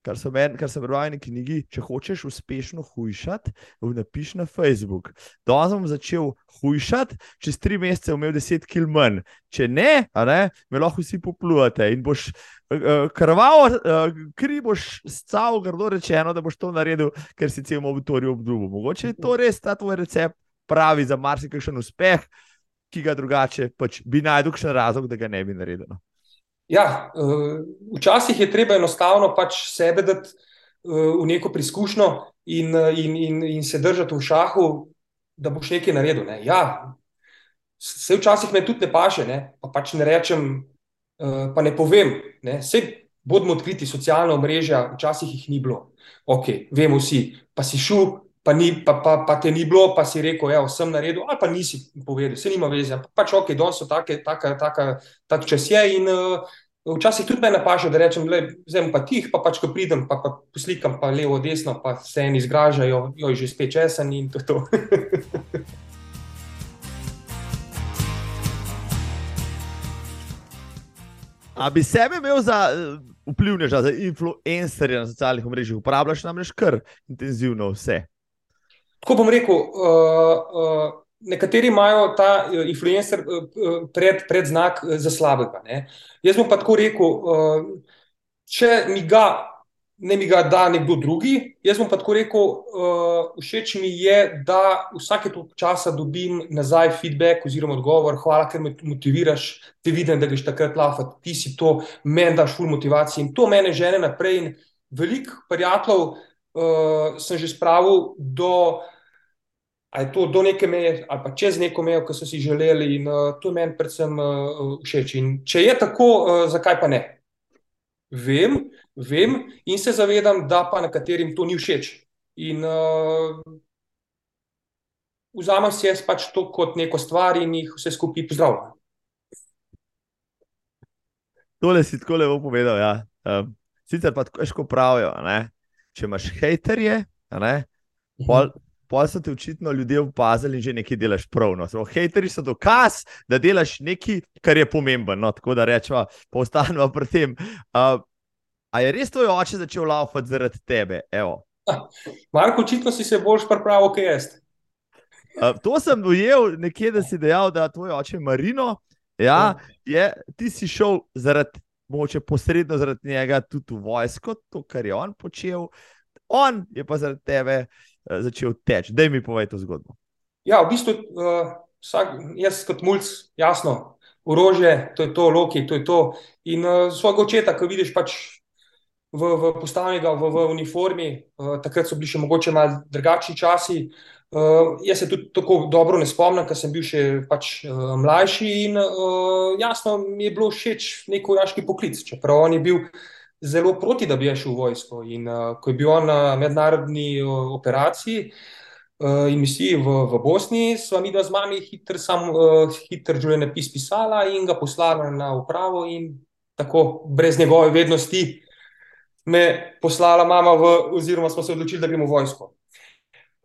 kar sem, en, kar sem bral v neki knjigi, če hočeš uspešno hujšati, napiši na Facebook. Danes bom začel hujšati, čez tri mesece bom imel 10 km manj. Če ne, ne, me lahko vsi poplujete in boš uh, krval, uh, kri boš scal, grdo rečeno, da boš to naredil, ker si cel mobitor obdubil. Mogoče je to res ta tvoj recept pravi za marsikakšen uspeh, ki ga drugače pač bi najdel še razlog, da ga ne bi naredil. Ja, uh, včasih je treba enostavno pač sebe dati uh, v neko preizkušnjo in, in, in, in se držati v šahu, da boš nekaj naredil. Ne? Ja, se včasih me tudi ne paše, ne? pa pač ne rečem, pa ne povem. Ne? Vse bodimo odkriti, socialna mreža, včasih jih ni bilo. Ok, vemo vsi, pa si šel, pa, ni, pa, pa, pa te ni bilo, pa si rekel, da sem naredil, ali pa nisi povedal, se nima veze. Pač ok, danes so take, taka, taka, tak čas je in uh, Včasih tudi me napaša, da rečem, zdaj pa tih, pa pač ko pridem, pa, pa poslikam pa levo, desno, pa se eni zgražajo, jo že spet česen in to. to. A bi sebe imel za uh, vplivneža, za influencerje na socialnih mrežah, uporabljaš namreč kar intenzivno vse? Tako bom rekel. Uh, uh, Nekateri imajo ta uh, influencer uh, pred, pred znak za slabega. Ne? Jaz bom pa tako rekel, uh, če mi ga ne mi ga da nekdo drugi. Jaz bom pa tako rekel, uh, všeč mi je, da vsake toliko časa dobim nazaj feedback oziroma odgovor, hvala, ker me motiviraš, ti vidim, da greš takrat lafati, ti si to, meni daš full motivacije in to mene žene naprej. In veliko prijateljev uh, sem že spravil do. Ali je to do neke meje, ali pa čez neko mejo, ki so si želeli, in uh, to je meni predvsem uh, všeč. In če je tako, uh, zakaj pa ne? Vem, vem in se zavedam, da pa nekaterim to ni všeč. In uh, vzamem si jaz pač to kot neko stvar in jih vse skupaj pozdravljam. Tole si tako lepo povedal. Ja. Um, sicer pa tako težko pravijo, ne? Če imaš haterje, ne? pol, pol so te očitno ljudje opazili in že nekaj delaš prav. No. So, hateri so dokaz, da delaš nekaj, kar je pomembno. No? Tako da rečemo, pa ostanemo pri tem. Uh, A je res tvoj oče začel laufati zaradi tebe? Evo. Marko, očitno si se boljš pripravil, kaj jaz. Uh, to sem dojel nekje, da si dejal, da tvoj oče Marino. Ja, je, ti si šel zaradi, moče posredno zaradi njega, tudi v vojsko, to, kar je on počel. On je pa zaradi tebe uh, začel teči. Daj mi povej to zgodbo. Ja, v bistvu, uh, vsak, jaz kot mulj, jasno, orožje, to je to, loki, to je to. In uh, svojega očeta, ko vidiš pač v, v postavljenega v, v uniformi, uh, takrat so bili še mogoče malo drugačni časi. Uh, jaz se tudi tako dobro ne spomnim, ker sem bil še pač, uh, mlajši in uh, jasno mi je bilo všeč nek vojaški poklic, čeprav on je bil zelo proti, da bi šel v vojsko. In uh, ko je bil on na mednarodni uh, operaciji uh, in misiji v, v Bosni, sva mi dva z mami hiter, sam, uh, hiter življenjepis pisala in ga poslala na upravo in tako brez njegove vednosti me poslala mama, v, oziroma smo se odločili, da gremo v vojsko.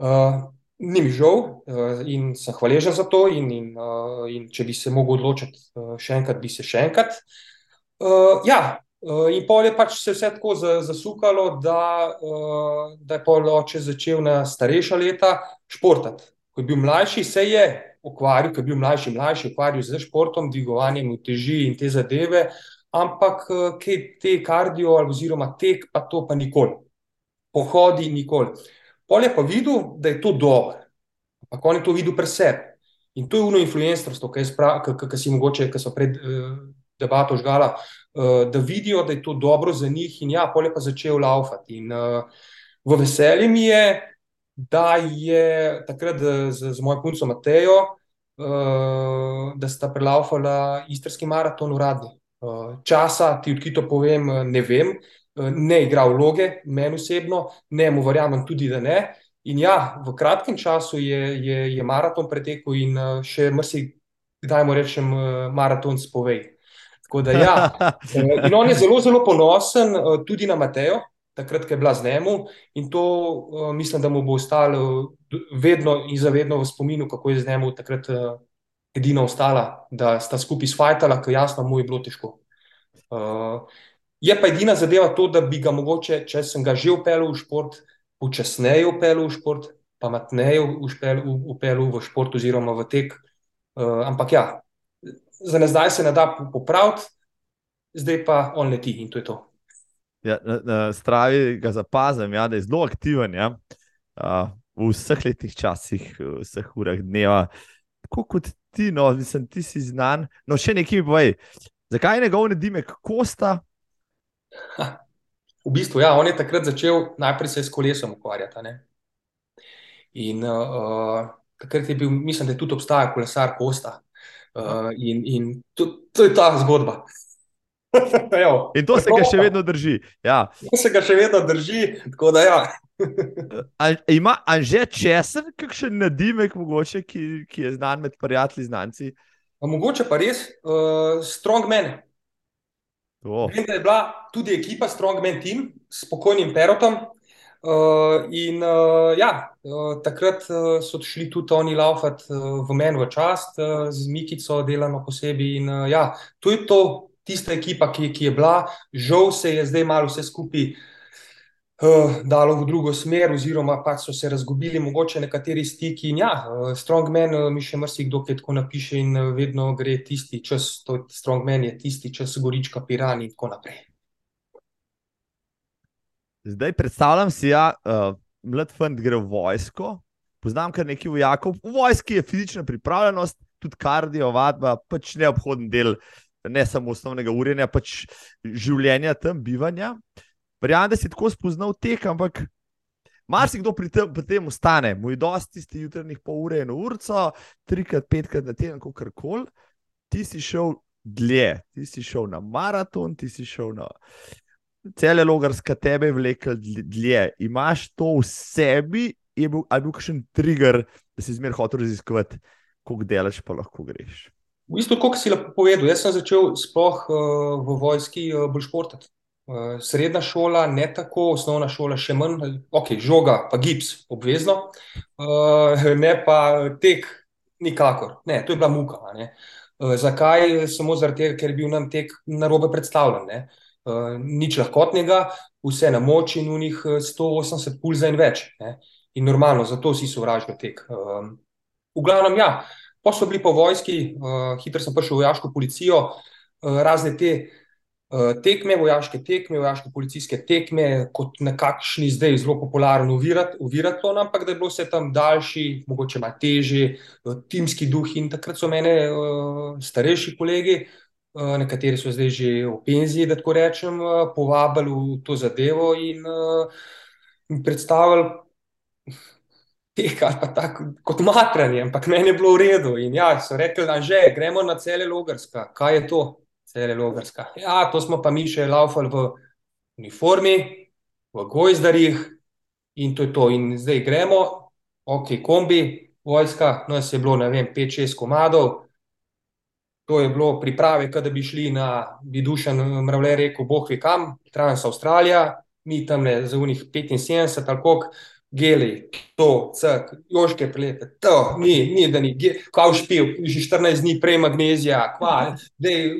Uh, ni mi žal uh, in sem hvaležen za to. In, in, uh, in če bi se mogel odločiti uh, še enkrat, bi se še enkrat. Uh, ja, in pol je pač se vse tako zasukalo, da, uh, da je pol oče začel na starejša leta športati. Ko je bil mlajši, se je ukvarjal, ko je bil mlajši, mlajši, ukvarjal z športom, dvigovanjem teži in te zadeve. Ampak eh, kaj te kardio, oziroma tek, pa to pa nikoli, pohodi nikoli. Pol je pa videl, da je to dobro, ampak on je to videl pri sebi. In to je uno influencerstvo, ki si mogoče, ki so pred uh, debato žgala, uh, da vidijo, da je to dobro za njih, in ja, pol je pa začel laufati. In uh, v veselju mi je, da je takrat z, z mojo punco Matejo, uh, da sta prelaufala istrski maraton uradni. Eh, časa, ti odkrito povem, eh, ne vem, eh, ne igra vloge, meni osebno, ne mu verjamem tudi, da ne. In ja, v kratkem času je, je, je maraton pretekel in še mrsi, kdaj mu rečem, maraton spovej. Tako da ja, in on je zelo, zelo ponosen tudi na Matejo, takrat, ko je bila z njemu in to mislim, da mu bo ostalo vedno in zavedno v spominu, kako je z njemu takrat edina ostala, da sta skupaj sfajtala, ker jasno mu je bilo težko. Uh, je pa edina zadeva to, da bi ga mogoče, če sem ga že upeljal v šport, počasneje upeljal v šport, pametneje upeljal v šport oziroma v tek. Uh, ampak ja, za zdaj se ne da popraviti, zdaj pa on leti in to je to. Ja, na, na stravi ga zapazim, ja, da je zelo aktiven. Ja. Uh, v vseh letih časih, v vseh urah dneva, tako kot ti, no, mislim, ti si znan. No, še nekaj mi povej, zakaj je njegov nedimek kosta? Ha, v bistvu, ja, on je takrat začel najprej se s kolesom ukvarjati. Ne? In uh, takrat je bil, mislim, da je tudi obstajal kolesar Kosta. Uh, in in to, to je ta zgodba. in to se ga še vedno drži. Ja. To se ga še vedno drži, tako da ja. A, ima Anže česen, kakšen nadimek, mogoče, ki, ki je znan med prijatelji, znanci? A mogoče pa res uh, strongman. Oh. Vem, da je bila tudi ekipa Strongman Team s pokojnim Perotom. Uh, in uh, ja, uh, takrat uh, so šli tudi oni laufati uh, v meni v čast, uh, z Mikico delano posebej. In uh, ja, to je to, tista ekipa, ki, ki je bila, žal se je zdaj malo vse skupaj dalo v drugo smer, oziroma pač so se razgubili mogoče nekateri stiki. In ja, uh, Strongman uh, mi še marsikdo tako napiše in vedno gre tisti čas, to Strongman je tisti čas, gorička, piran in tako naprej. Zdaj predstavljam si, da ja, uh, mlad fant gre v vojsko. Poznam kar nekaj vojakov. V vojski je fizična pripravljenost, tudi kardio, vadba, pač neobhoden del, ne samo osnovnega urjenja, pač življenja tam, bivanja. Uh, Verjamem, da si tako spoznal tek, ampak marsikdo pri tem, pri tem ostane. Moj dosti ste jutrajnih pol ure, eno urco, trikrat, petkrat na teden, kako koli. Ti si šel dlje, ti si šel na maraton, ti si šel na cele logarske tebe, vlekel dlje. Imaš to v sebi, je bil, ali bil kakšen trigger, da si zmeraj hotel raziskovati, koliko delaš, pa lahko greš. V bistvu, kot si lahko povedal, jaz sem začel sploh uh, v vojski uh, bolj športati. Eh, srednja šola, ne tako, osnovna šola, še manj, ok, žoga, pa gips, obvezno, uh, ne pa tek, nikakor. Ne, to je bila muka. Uh, zakaj? Samo zaradi tega, ker je bil nam tek na robe predstavljen. Uh, nič lahkotnega, vse na moč in v njih 180 pulza in več. Ne? In normalno, zato vsi sovražijo tek. Uh, v glavnem, ja, pa so bili po vojski, uh, hitro sem prišel v vojaško policijo, uh, razne te. Eh, tekme, vojaške tekme, vojaške policijske tekme, kot nekakšni zdaj zelo popularni uvirati, ampak da je bilo vse tam daljši, mogoče malo težji, eh, timski duh. In takrat so mene uh, starejši kolegi, uh, nekateri so zdaj že v penziji, da tako rečem, uh, povabili v to zadevo in uh, predstavili. Teka, tako, kot matranje, ampak meni je bilo v redu. In ja, so rekli, da že gremo na cele logarska. Kaj je to? Cele logarska. Ja, to smo pa mi še laufali v uniformi, v gojzdarjih in to je to. In zdaj gremo, ok, kombi, vojska, no, se je bilo, ne vem, 5-6 komadov. To je bilo priprave, da bi šli na, bi dušen mravlje rekel, boh ve kam, Trans Avstralija, mi tam ne za unih 75 ali koliko, geli, to, cek, joške prelete, to, ni, ni da ni, kaj špil, že 14 dni prej magnezija, kva, dej,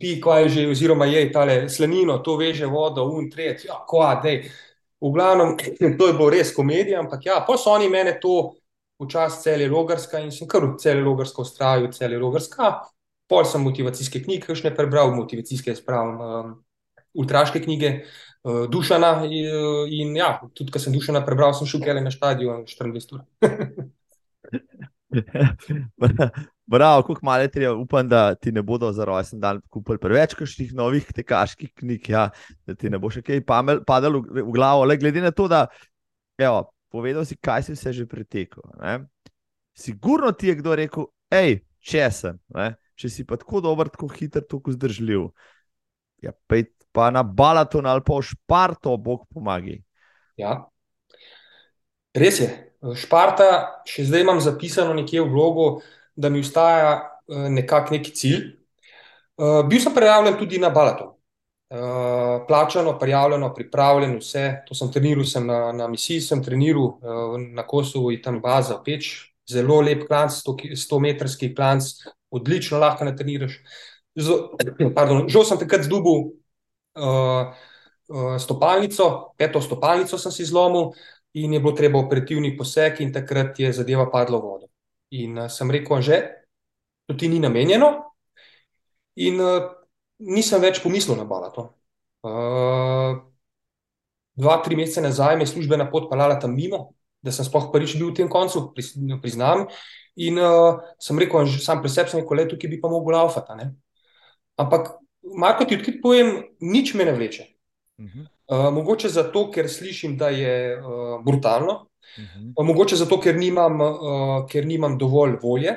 pi, kva je že, oziroma je tale slanino, to veže vodo, un, tret, ja, kva, dej. V glavnem, to je bilo res komedija, ampak ja, pa so oni mene to včasih cele logarska in sem kar cele logarska ustrajal, cele logarska, pol sem motivacijske knjige, kakšne prebral, motivacijske spravim, um, ultraške knjige, uh, Dušana. In, uh, in ja, tudi, ko sem Dušana prebral, sem šel kele na stadion 24 ur. Bravo, kako malo je treba, upam, da ti ne bodo za rojsten dan kupili preveč kakšnih novih tekaških knjig, ja, da ti ne bo še kaj padalo v, v glavo. Le glede na to, da evo, povedal si, kaj si vse že pretekel. Ne? Sigurno ti je kdo rekel, hej, če sem, ne? če si pa tako dober, tako hiter, tako zdržljiv. Ja, pej pa na Balaton ali pa v Šparto, Bog pomaga. Ja. Res je. Šparta, še zdaj imam zapisano nekje v vlogu, da mi ustaja eh, nekak neki cilj. Uh, bil sem prijavljen tudi na Balaton. Uh, plačano, prijavljeno, pripravljen, vse. To sem treniral, sem na, na misiji, sem treniral na Kosovu in tam baza peč. Zelo lep klanc, 100-metrski klanc, odlično lahko natreniraš. Žal sem takrat zdubil stopalnico, peto stopalnico sem si zlomil in je bilo treba operativni poseg, in takrat je zadeva padla v vodo. In uh, sem rekel, že to ti ni namenjeno, in uh, nisem več pomislil na balato. Uh, dva, tri mesece nazaj me je službena pot pelala tam mimo, da sem sploh prvič bil v tem koncu, priznam. In uh, sem rekel, že sam pri sebi sem rekel, da tukaj bi pa mogel laufati. Ampak Marko, ti odkrit povem, nič me ne vleče. Uh -huh. uh, mogoče zato, ker slišim, da je uh, brutalno, uh -huh. uh, mogoče zato, ker nimam, uh, ker nimam dovolj volje,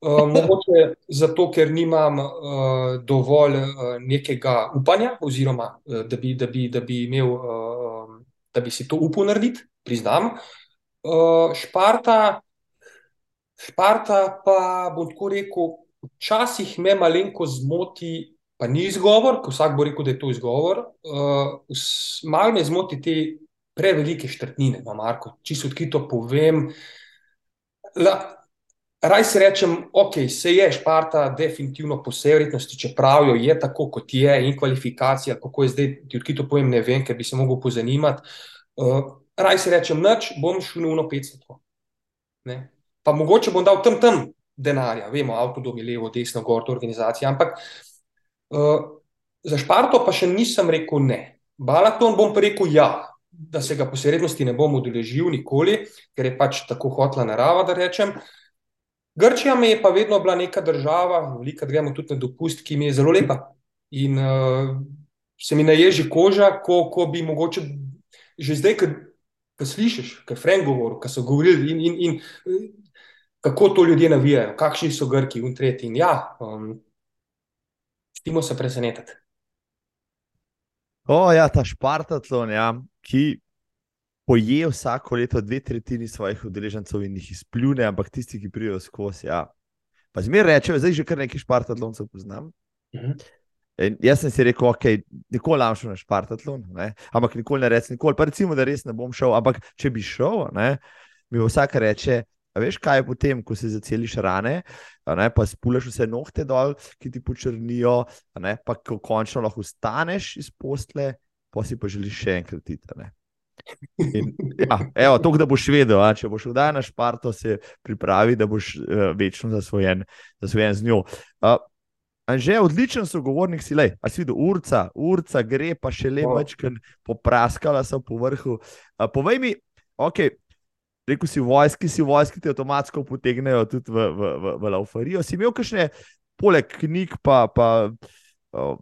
Uh, mogoče zato, ker nimam uh, dovolj uh, nekega upanja, oziroma uh, da, bi, da, bi, da bi imel, uh, da bi si to upal narediti, priznam. Uh, Šparta, Šparta, pa bom tako rekel, včasih me malenko zmoti, pa ni izgovor, ko vsak bo rekel, da je to izgovor. Uh, Malo me zmoti te prevelike štrtnine, no, Marko, čisto odkrito povem. La, Raj si rečem, ok, se je Šparta definitivno po vsej vrednosti, čeprav jo je tako, kot je, in kvalifikacija, kako je zdaj, ti odkrito povem, ne vem, ker bi se mogel pozanimati. Uh, raj si rečem, noč bom šel na 500. Pa mogoče bom dal tam tam denarja, vemo, avtodom je levo, desno, gor, to organizacija. Ampak uh, za Šparto pa še nisem rekel ne. Balaton bom pa rekel ja, da se ga posrednosti ne bom udeležil nikoli, ker je pač tako hotla narava, da rečem. Grčija mi je pa vedno bila neka država, velika, gremo tudi na dopust, ki mi je zelo lepa. In uh, se mi naježi koža, ko, ko bi mogoče že zdaj, ko slišiš, kaj Frank govori, kaj so govorili in, in, in kako to ljudje navijajo, kakšni so Grki in tretji. In ja, um, stimo se presenetiti. O, ja, ta Špartatlon, ja, ki poje vsako leto dve tretjini svojih udeležencev in jih izpljune, ampak tisti, ki pridejo skozi. Ja. Pa zmeraj rečejo, zdaj že kar nekaj špartatloncev poznam. Mhm. In jaz sem si rekel, ok, nikoli ne šel na špartatlon, ne? ampak nikoli ne rečem, nikoli. Pa recimo, da res ne bom šel, ampak če bi šel, ne? mi vsak reče. A veš, kaj je potem, ko se zaceliš rane, ne, pa spuleš vse nohte dol, ki ti počrnijo, ne, pa ko končno lahko staneš iz postle, pa si pa želiš še enkrat iti. In, ja, evo, to, da boš vedel, a, če boš vdaj na šparto, se pripravi, da boš uh, večno zasvojen, zasvojen z njo. Uh, že odličen sogovornik si, a si videl, urca, urca gre pa še le večkrat popraskala se po vrhu. Uh, povej mi, ok. Rekl si, vojski si vojski, ti avtomatsko potegnejo tudi v, v, v, v laufarijo. Si imel kakšne, poleg knjig, pa, pa uh,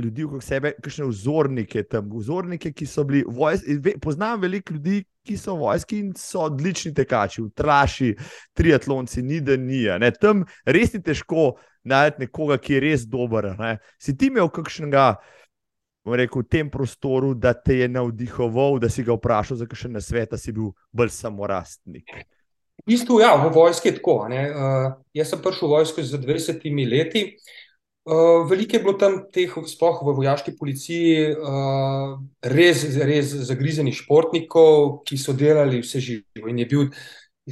ljudi okrog sebe, kakšne vzornike tam, vzornike, ki so bili vojski. Poznam veliko ljudi, ki so vojski in so odlični tekači, utraši, triatlonci, ni da ni. Tam res ni težko najti nekoga, ki je res dober. Ne. Si ti imel kakšnega, rekel, v tem prostoru, da te je navdihoval, da si ga vprašal za kakšen svet, da si bil bolj samorastnik. V bistvu, ja, v vojski je tako. Uh, jaz sem prišel v vojsko z 20 leti. Uh, veliko je bilo tam teh, sploh v vojaški policiji, uh, res, res zagrizenih športnikov, ki so delali vse živo in je bil,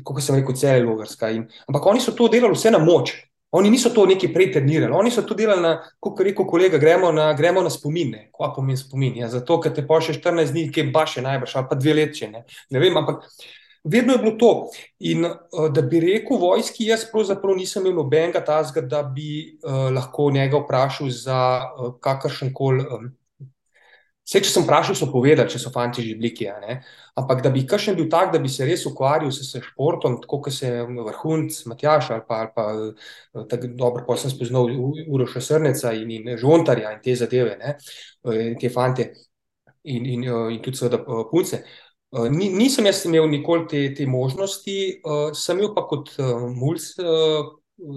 kot sem rekel, cel logarska. In, ampak oni so to delali vse na moč. Oni niso to nekaj pretrenirali, oni so to delali na, kot rekel kolega, gremo na, gremo na spomine. Kva pomeni spomin? Ja, zato, ker te pošlje 14 dni, ki je baš najbrž, ali pa dve leti, ne, ne vem, ampak Vedno je bilo to. In uh, da bi rekel vojski, jaz pravzaprav nisem imel nobenega tazga, da bi uh, lahko njega vprašal za uh, kakršen koli. Um, Vse, če sem vprašal, so povedali, če so fanti že bliki. Ampak da bi kakšen bil tak, da bi se res ukvarjal s športom, tako kot se je vrhunc Matjaš ali pa, ali pa tako dobro, pa sem spoznal Uroša Srneca in, in Žontarja in te zadeve, ne, in te fante in, in, in tudi seveda punce. Ni, nisem jaz imel nikoli te, te možnosti, uh, sem imel pa kot uh, mulj uh,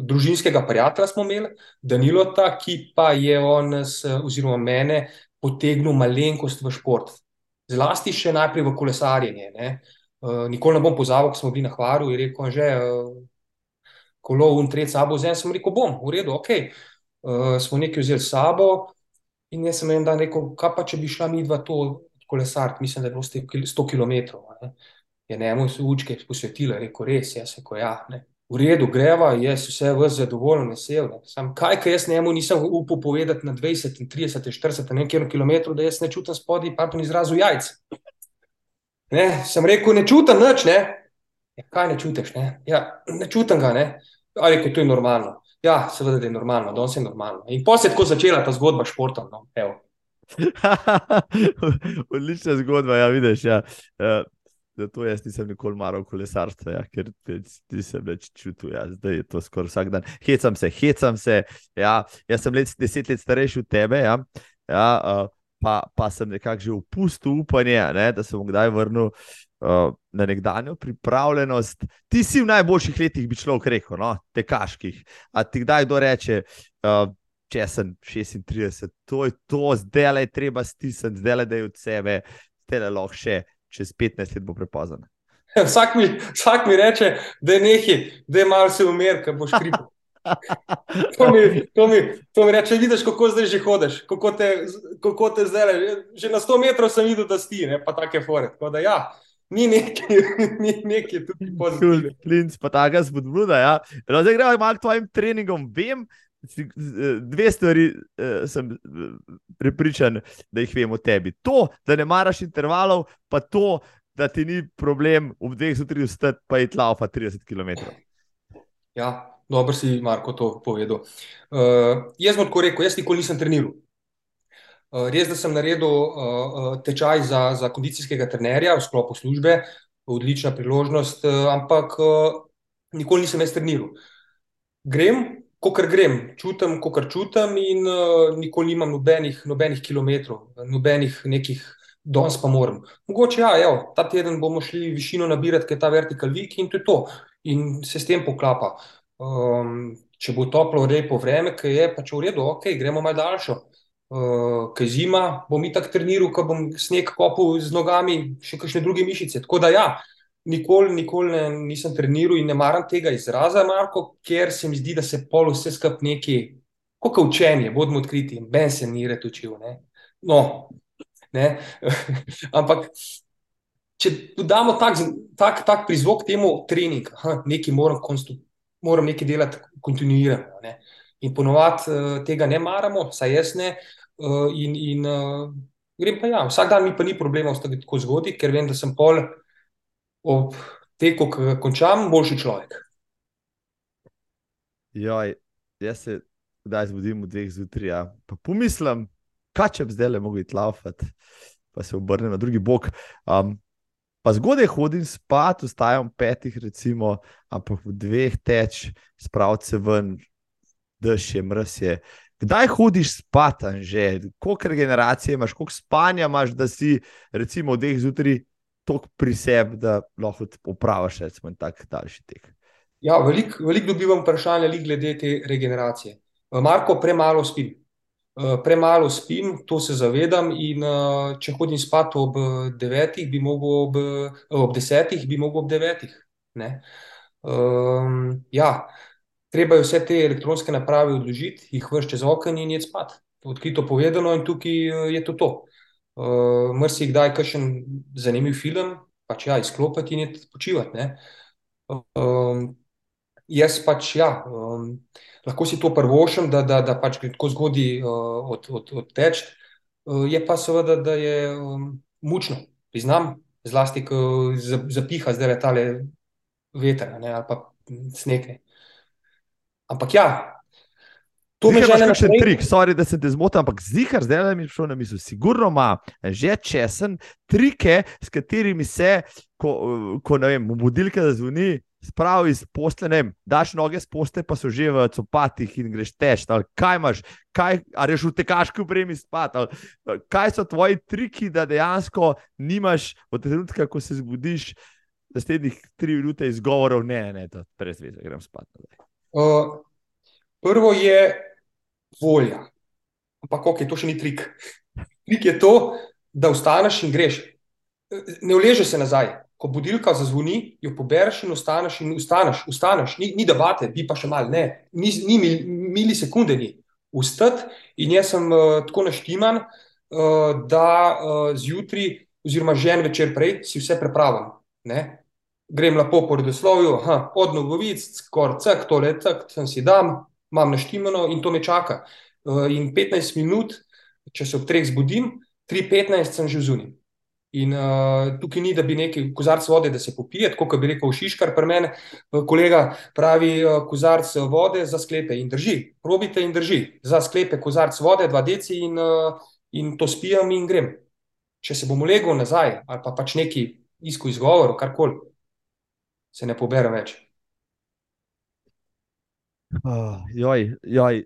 družinskega prijatelja, smo imeli Danilota, ki pa je on, oziroma mene, potegnil malenkost v šport. Zlasti še najprej v kolesarjenje. Ne. Uh, nikoli ne bom pozabil, ko smo bili na Hvaru in rekel, že uh, kolo in tret sabo vzem. Sem rekel, bom, v redu, ok. Uh, smo nekaj vzeli sabo in jaz sem en dan rekel, kaj pa če bi šla mi dva to kolesar, mislim, da je bilo 100 km. Ne. Je njemu se učke posvetila, rekel, res, jaz se ko ja. Ne. V redu, greva, jaz vse v zadovoljen, vesel. Sam kaj, kaj jaz njemu nisem upal povedati na 20, 30, 40, nekaj km, da jaz ne čutim spodaj, pa to ni izrazu jajc. Ne, sem rekel, ne čutim nič, ne. Ja, kaj ne čutiš, ne? Ja, ne čutim ga, ne. A rekel, to je normalno. Ja, seveda, da je normalno, da je normalno. In potem se je tako začela ta zgodba s športom. No. Odlična zgodba, ja, vidiš. Ja. Uh, zato jaz nisem nikoli maral kolesarstva, ja, ker nisem več čutil, ja, da je to skoraj vsak dan. Hecam se, hecam se. Ja. Jaz sem let, deset let starejši od tebe, ja. Ja, uh, pa, pa sem nekako že upustil upanje, ne, da se bom kdaj vrnil uh, na nekdanjo pripravljenost. Ti si v najboljših letih, bi človek rekel, no, tekaških. A ti kdaj kdo reče, uh, če sem 36, to je to, zdaj le je treba stisniti, zdaj le da je od sebe, zdaj le lahko še čez 15 let bo prepozno. Vsak mi, vsak mi reče, da je nekaj, da je malo se umir, ker boš kriv. To mi, to, mi, to mi reče, vidiš, kako zdaj že hodiš, kako te, kako te zdaj. Že na 100 metrov sem videl, da sti, ne? pa take fore. Tako da ja, ni nekaj, ni nekaj tukaj pozitivnega. Klinc, pa ta ga zbudbuda. Ja. No, zdaj gremo malo k tvojim treningom. Vem, dve stvari uh, sem prepričan, da jih vem o tebi. To, da ne maraš intervalov, pa to, da ti ni problem v dveh zjutraj vstati, pa je tlaufa 30 km. Ja, dobro si Marko to povedal. Uh, jaz bom tako rekel, jaz nikoli nisem treniral. Uh, res, da sem naredil uh, tečaj za, za kondicijskega trenerja v sklopu službe, odlična priložnost, uh, ampak uh, nikoli nisem jaz treniral. Grem, kot grem, čutim, kot čutim, in uh, nikoli nimam nobenih, nobenih kilometrov, nobenih nekih danes pa moram. Mogoče, ja, evo, ta teden bomo šli višino nabirati, ker je ta vertikal vik in to je to. In se s tem poklapa. Um, če bo toplo, lepo vreme, ki je pač v redu, ok, gremo malo daljšo. Uh, ker zima, bom i tak treniral, ko bom sneg kopal z nogami, še kakšne druge mišice. Tako da ja, nikoli, nikoli ne, nisem treniral in ne maram tega izraza, Marko, ker se mi zdi, da se pol vse skup neki, kot učenje, bodimo odkriti, ben se ni retučil. No, Ampak, če dodamo tak, tak, tak prizvok temu trening, ha, nekaj moram, moram nekaj delati kontinuirano. Ne? In ponovadi uh, tega ne maramo, saj jaz ne. Uh, in in uh, grem pa ja, vsak dan mi pa ni problema, da se tako zgodi, ker vem, da sem pol ob teku, ki končam, boljši človek. Joj, jaz se kdaj zbudim v dveh zjutraj, ja. pa pomislim, kaj če bi zdaj le mogli tlaufati, pa se obrnem na drugi bok. Um, pa zgodaj hodim spat, vstajam petih, recimo, ampak v dveh teč, spraviti se ven, dež je, mrs je. Kdaj hodiš spat, že, koliko regeneracije imaš, koliko spanja imaš, da si, recimo, v dveh zjutraj tako pri sebi, da lahko opraviš, recimo, tak daljši tek. Ja, veliko velik dobivam vprašanja glede te regeneracije. Marko, premalo spim. Eh, premalo spim, to se zavedam. In, uh, če hodim spat ob devetih, bi mogel ob, ob desetih, bi mogel ob devetih. Um, ja, treba je vse te elektronske naprave odložiti, jih vršiti z okna in je spat. Odkrito povedano, in tukaj je to. to. Uh, Mrsi kdaj kakšen zanimiv film, pač ja, izklopiti in je počivati. Um, jaz pač ja. Um, lahko si to prvošem, da, da, da pač tako zgodi uh, od, od, od teč. Uh, je pa seveda, da je um, mučno, priznam, zlasti, ko zapiha zdaj letale veter ne, ali pa sneg. Ampak ja. To mi je že nekaj trik, sorry, da se te zmotim, ampak zihar, zdaj le mi je šlo na misel. Sigurno ima že česen trike, s katerimi se, ko, ko ne vem, budilka zazvoni, spravi iz posle, ne, daš noge z posle, pa so že v copatih in greš teč. Kaj imaš, kaj reš v tekaški upremi spat? Ali, kaj so tvoji triki, da dejansko nimaš od trenutka, ko se zbudiš, naslednjih tri minute izgovorov, ne, ne, to brez veze, grem spat. Uh, prvo je volja. Ampak, ok, to še ni trik. Trik je to, da vstaneš in greš. Ne uleže se nazaj ko budilka zazvoni, jo pobereš in ostaneš, in ustaneš, ustaneš. Ni, ni debate, bi pa še mal, ne, ni, ni mil, milisekunde, ni ustati. In jaz sem uh, tako naštiman, uh, da uh, zjutraj, oziroma že en večer prej, si vse prepravim. Ne? Grem lepo po redoslovju, od nogovic, skor, cek, tole, cek, sem si dam, imam naštimano in to me čaka. Uh, in 15 minut, če se ob treh zbudim, 3-15 sem že zunaj. In uh, tukaj ni, da bi neki kozarc vode, da se popije, kot bi rekel Šiškar, pri meni, kolega pravi, uh, kozarc vode za sklepe in drži. Probite in drži. Za sklepe kozarc vode, dva deci in, uh, in to spijem in grem. Če se bom legel nazaj ali pa pač neki isko izgovor, karkoli, se ne pobere več. Uh, joj, joj.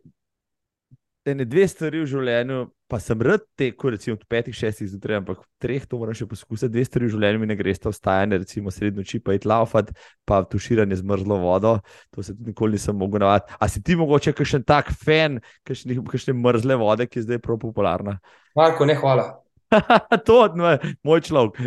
Ene dve stvari v življenju pa sem rad tekel, recimo, v petih, šestih zjutraj, ampak treh to moram še poskusiti, dve stvari v življenju mi ne gre, sta vstajanje, recimo srednjo noči, pa je tlaufat, pa tuširanje z mrzlo vodo, to se tudi nikoli nisem mogel navaditi. A si ti mogoče kakšen tak fan, kakšne mrzle vode, ki je zdaj prav popularna? Marko, ne hvala. to je moj človek.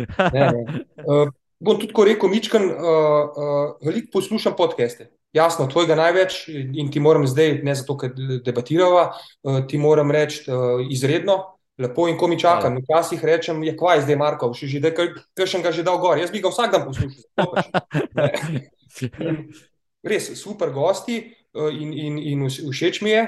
uh, bom tudi rekel, Mičkan, uh, uh, veliko poslušam podcaste. Jasno, tvojega največ in ti moram zdaj, ne zato, ker debatiramo, uh, ti moram reči uh, izredno, lepo in ko mi čakam. Včasih rečem, je kvaj zdaj, Marko, še že kar sem ga že dal gor. Jaz bi ga vsak dan poslušal. Res, super gosti uh, in, in, in všeč mi je,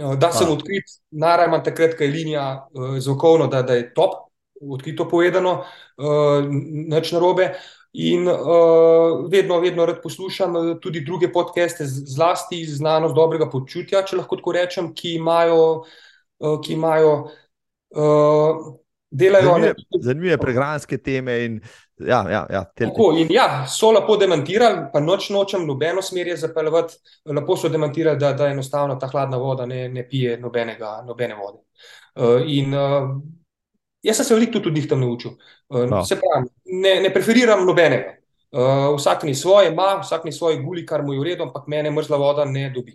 uh, da sem odkrit, najmanj takrat, ko je linija uh, zvokovno, da, da je top, odkrito povedano, uh, nič narobe. In uh, vedno, vedno rad poslušam uh, tudi druge podcaste, zlasti znanost dobrega počutja, če lahko tako rečem, ki imajo, uh, ki imajo uh, delajo zanimive, ne, zanimive prehranske teme. In, ja, ja, ja, tako, in ja, so lepo demantirali, pa noč nočem nobeno smer zapeljati. Lepo so demantirali, da, da enostavno ta hladna voda ne, ne pije nobenega, nobene vode. Uh, in, uh, Jaz sem se veliko tudi od njih tam naučil. Uh, no. Se pravi, ne, ne preferiram nobenega. Uh, vsak ni svoj, ima vsak ni svoj guli, kar mu je v redu, ampak mene mrzla voda ne dobi.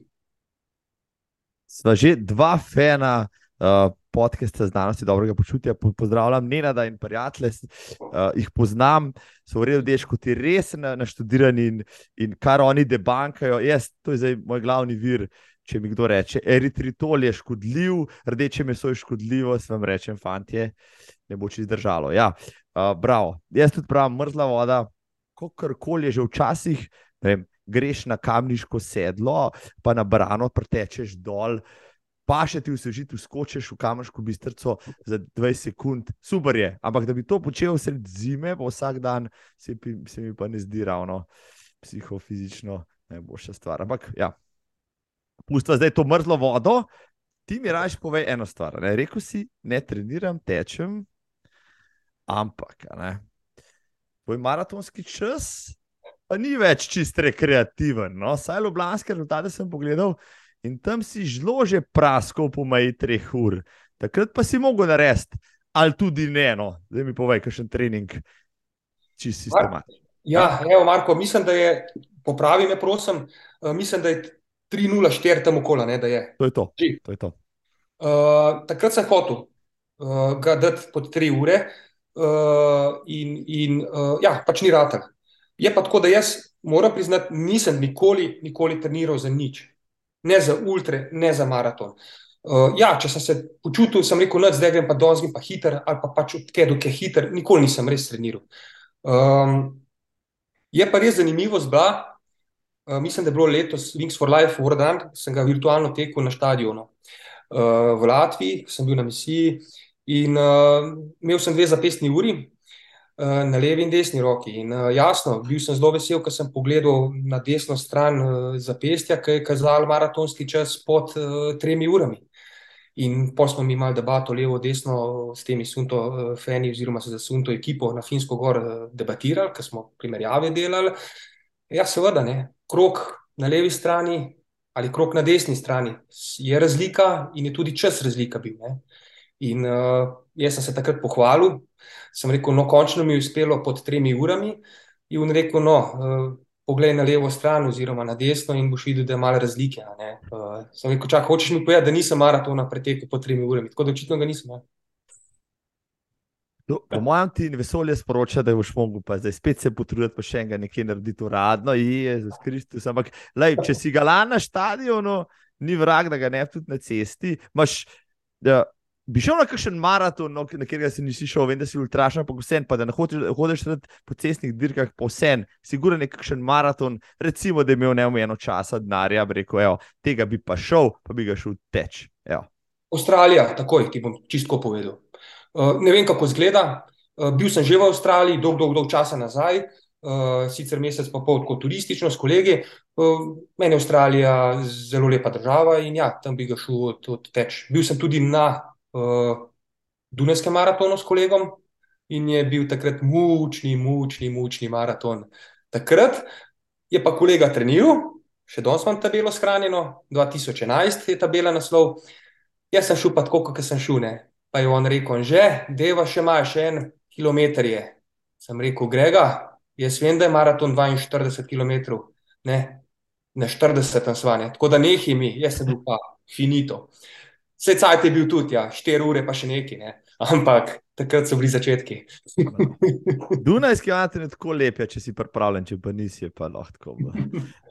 Sva že dva fena uh, podcasta znanosti dobrega počutja. Pozdravljam Nenada in prijatelje, uh, jih poznam, so v redu, deš, kot ti res naštudirani in, in kar oni debankajo. Jaz, to je zdaj moj glavni vir. Če mi kdo reče, eritritol je škodljiv, rdeče meso je škodljivo, sem rečem, fantje, ne bo čez držalo. Ja, uh, bravo. Jaz tudi pravim, mrzla voda, kakorkoli je že včasih, vem, greš na kamniško sedlo, pa na brano pretečeš dol, pa še ti v svežitu skočiš v kamniško bistrco za 20 sekund, super je. Ampak da bi to počel sred zime, pa vsak dan, se, se mi pa ne zdi ravno psihofizično najboljša stvar. Ampak ja pusti zdaj to mrzlo vodo. Ti mi raje povej eno stvar. Ne? Rekl si, ne treniram, tečem, ampak tvoj maratonski čas pa ni več čist rekreativen. No? Saj Ljubljanske rezultate sem pogledal in tam si zelo že praskal po meji treh ur. Takrat pa si mogel narediti, ali tudi ne. No? Zdaj mi povej, kakšen trening, či si sistematičen. Ja, evo, Marko, mislim, da je, popravi me, prosim, uh, mislim, da je 3-0-4 tam okoli, da je. To je to. to, je to. Uh, takrat sem hotel uh, ga dati pod 3 ure, uh, in, in uh, ja, pač ni ratelj. Je pa tako, da jaz moram priznati, nisem nikoli, nikoli treniral za nič. Ne za ultra, ne za maraton. Uh, ja, če sem se počutil, sem rekel, da zdaj grem pa dolžni, pa hiter, ali pa pač od kje do kje hiter, nikoli nisem res treniral. Um, je pa res zanimivo zbla, Uh, mislim, da je bilo letos Wings for Life, Vordan, sem ga virtualno tekel na stadionu uh, v Latviji, sem bil na misiji in uh, imel sem dve zapestni uri uh, na levi in desni roki. In uh, jasno, bil sem zelo vesel, ker sem pogledal na desno stran uh, zapestja, ki je kazal maratonski čas pod uh, tremi urami. In pa smo imeli debato levo, desno s temi sunto feni oziroma se za sunto ekipo na Finsko gor debatirali, ker smo primerjave delali. Ja, seveda ne krok na levi strani ali krok na desni strani, je razlika in je tudi čas razlika bil. Ne? In uh, jaz sem se takrat pohvalil, sem rekel, no, končno mi je uspelo pod tremi urami. In on rekel, no, uh, poglej na levo stran oziroma na desno in boš videl, da je malo razlike. Uh, sem rekel, čakaj, hočeš mi povedati, da nisem maratona pretekel pod tremi urami, tako da očitno ga nisem. Ne? No, po mojem, ti vesolje sporoča, da boš mogel pa zdaj spet se potruditi, pa še enega nekaj narediti uradno. Jezus Kristus. Ampak, lej, če si ga lana na stadionu, ni vrag, da ga ne tudi na cesti. Maš, da, bi šel na kakšen maraton, no, na katerega si nisi šel, vem, da si ultrašen, pa vse, pa da ne hodiš po cestnih dirkah, pa vse, sigurno je kakšen maraton, recimo, da je imel neomejeno časa, denarja, bi rekel, evo, tega bi pa šel, pa bi ga šel teč. Evo. Avstralija, takoj ti bom čisto povedal. Eh, ne vem, kako izgleda. Eh, bil sem že v Avstraliji, dolgo, dolgo dolg časa nazaj, eh, sicer mesec pa pol kot turistično s kolegi. Meni je Avstralija zelo lepa država in ja, tam bi ga šel tudi teč. Bil sem tudi na Dunajskem maratonu s kolegom in je bil takrat mučni, mučni, mučni maraton. Takrat je pa kolega treniral, še danes imam tabelo shranjeno, 2011 je tabela naslov. Jaz sem šel pa tako, kot sem šel. Ne. Pa je on rekel, že, deva še ima, še en kilometr je. Sem rekel, grega, jaz vem, da je maraton 42 km, ne, na 40 tam svane. Tako da nehi mi, jaz sem bil pa finito. Vse cajt je bil tudi, ja, 4 ure pa še neki, ne. ampak takrat so bili začetki. Dunajski antren je tako lep, ja, če si pripravljen, če pa nisi, pa lahko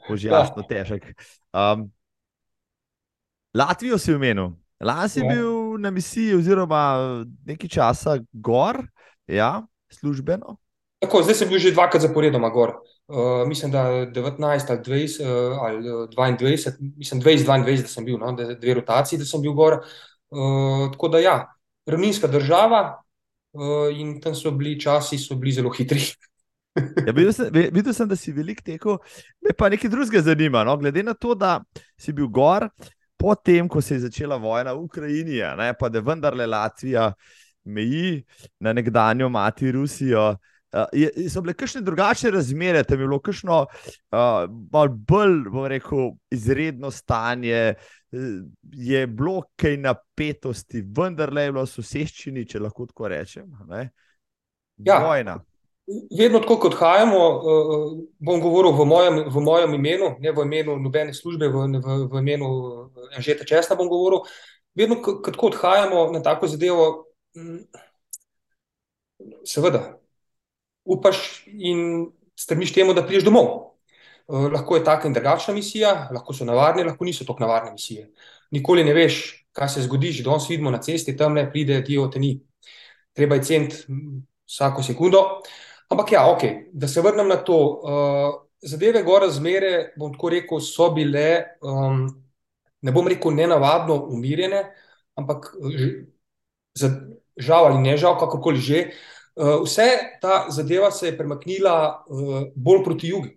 boš jasno težek. Um, Latvijo si v menu. Lani si ja. bil na misiji, oziroma nekaj časa gor, ja, službeno. Tako, zdaj sem bil že dvakrat zaporedoma gor. Uh, mislim, da 19 ali 20 uh, ali 22, mislim 20-22, da sem bil, no, dve rotaciji, da sem bil gor. Uh, tako da ja, ravninska država uh, in tam so bili časi, so bili zelo hitri. ja, videl, sem, videl sem, da si velik tekel, me pa nekaj drugega zanima. No? Glede na to, da si bil gor, potem, ko se je začela vojna v Ukrajini, ne, pa da vendarle Latvija meji na nekdanjo mati Rusijo. Uh, je, so bile kakšne drugačne razmere, tam je bilo kakšno uh, bolj, bom rekel, izredno stanje, je bilo kaj napetosti, vendar le je bilo v soseščini, če lahko tako rečem. Ja, Vojna. Vedno, tako kot hajamo, uh, bom govoril v mojem, v mojem imenu, ne v imenu nobene službe, v, v, v imenu Anžeta Česna. Vedno, ko odhajamo na tako zadevo, hm, seveda, upaš in strmiš temu, da priješ domov. Uh, lahko je taka in drugačna misija, lahko so navarne, lahko niso tako navarne misije. Nikoli ne veš, kaj se zgodi, da danes vidimo na cesti, tam ne pride, ti o te ni. Treba je cent vsako sekundo. Ampak ja, ok, da se vrnem na to. Uh, zadeve gore zmere, bom tako rekel, so bile, um, ne bom rekel, nenavadno umirjene, ampak žal ali ne žal, kakorkoli že. Uh, vse ta zadeva se je premaknila uh, bolj proti jugu.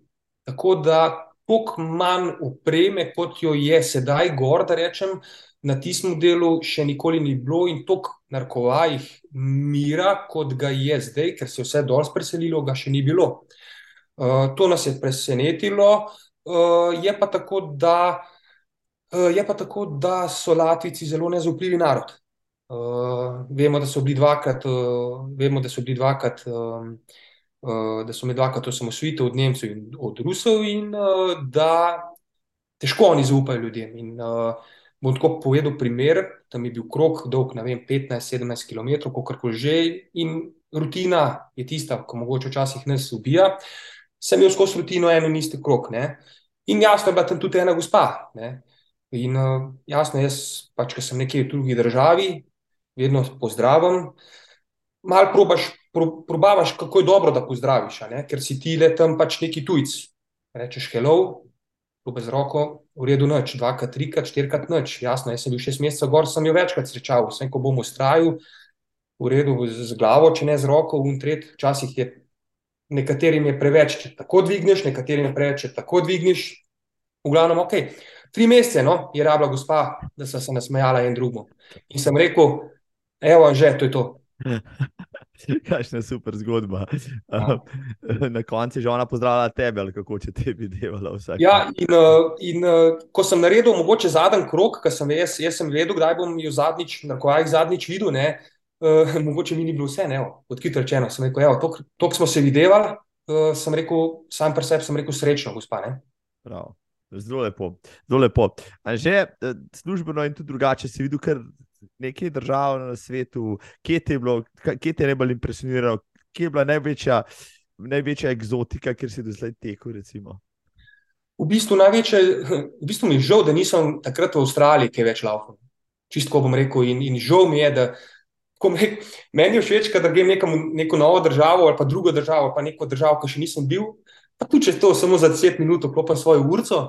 Tako da, koliko manj opreme, kot jo je sedaj, gor, da rečem, na tistem delu še nikoli ni bilo in toliko narkovajih mira, kot ga je zdaj, ker se je vse dol preselilo, ga še ni bilo. Uh, to nas je presenetilo. Uh, je, pa tako, da, uh, je pa tako, da so Latvici zelo nezaupljivi narod. Uh, vemo, da so bili dvakrat, uh, vemo, da so bili dvakrat. Um, Eh, da so me dvakrat osamosvojili od Nemcev in od Rusov, in uh, da težko oni zaupajo ljudem. In, uh, bom tako povedal primer, da mi je bil krok dolg 15-17 km, kako že, in rutina je tista, ki mogoče včasih nas ubija. Sem imel skozi rutino eno in isti krok. Ne? In jasno je bila tam tudi ena gospa. Ne? In uh, jasno, jaz, pač, ker sem nekje v drugi državi, vedno pozdravim. Mal probaš probavaš, kako je dobro, da pozdraviš, ker si ti le tam pač neki tujc. Rečeš, hello, kljub z roko, v redu noč, dvakrat, trikrat, štirikrat noč. Jasno, jaz sem bil šest mesecev gor, sem jo večkrat srečal, vse ko bom ustrajal, v redu z glavo, če ne z roko, v tret, včasih je nekaterim je preveč, če tako dvigneš, nekaterim je preveč, če tako dvigneš. V glavnem, ok. Tri mesece no, je rabila gospa, da sem se nasmejala en drugemu. In sem rekel, evo, že, to je to. Kakšna super zgodba. Ja. Na koncu je že ona pozdravila tebe, ali kako če tebi delala vsak. Ja, in, in ko sem naredil mogoče zadnji krok, ker sem jaz, jaz sem vedel, kdaj bom jo zadnjič, na kojih zadnjič videl, ne, uh, mogoče mi ni bilo vse, ne, odkrit rečeno. Sem rekel, evo, tok, tok smo se videvali, uh, sem rekel, sam pri sebi sem rekel srečno, gospa. Ne. Prav. Zelo lepo. Zelo lepo. Že službeno in tudi drugače si videl, ker nekaj držav na svetu, kje te je, bilo, kje te je najbolj impresioniralo, kje je bila največja, največja eksotika, kjer si do zdaj tekel? Recimo? V bistvu, največje, v bistvu mi je žal, da nisem takrat v Avstraliji kaj več laufal. Čisto bom rekel, in, in žal mi je, da. Mek, meni je všeč, da grem nekam, neko novo državo ali pa drugo državo, pa neko državo, ki še nisem bil. Pa tudi če to samo za 10 minut, klopim svojo urco,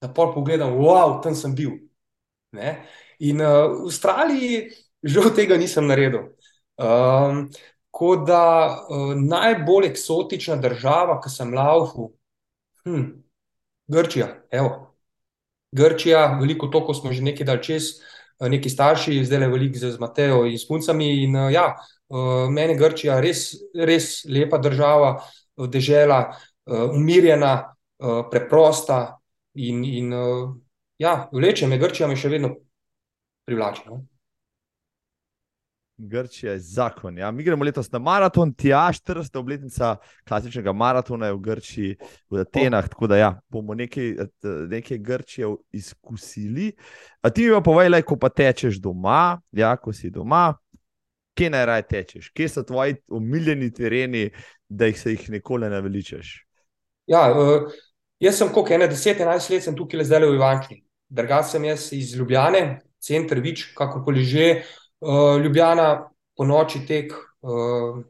da pol pogledam, wow, tam sem bil. Ne? In uh, v Avstraliji žal tega nisem naredil. Um, Tako da uh, najbolj eksotična država, ki sem laufal, hm, Grčija. Evo. Grčija, veliko toliko smo že nekaj dal čez, neki starši, zdaj le veliko z Matejo in s puncami. In, uh, ja, uh, meni je Grčija res, res lepa država, dežela, uh, umirjena, uh, preprosta in, in uh, ja, vleče me Grčija, me še vedno privlači. No? Grčija je zakon. Ja. Mi gremo letos na maraton, tja 40. obletnica klasičnega maratona je v Grčiji, v Atenah. Tako da ja, bomo nekaj, nekaj Grčije izkusili. A ti mi pa povej, ko pa tečeš doma, ja, ko si doma, kje naj raje tečeš, kje so tvoji omiljeni tereni, da jih se jih nikoli ne veličaš. Ja, uh, jaz sem kot 10-11 let tukaj le zdaj v Ivančni. Druga sem jaz iz Ljubljane, center, vič, kakorkoli že. Uh, Ljubljana po noči tek, uh,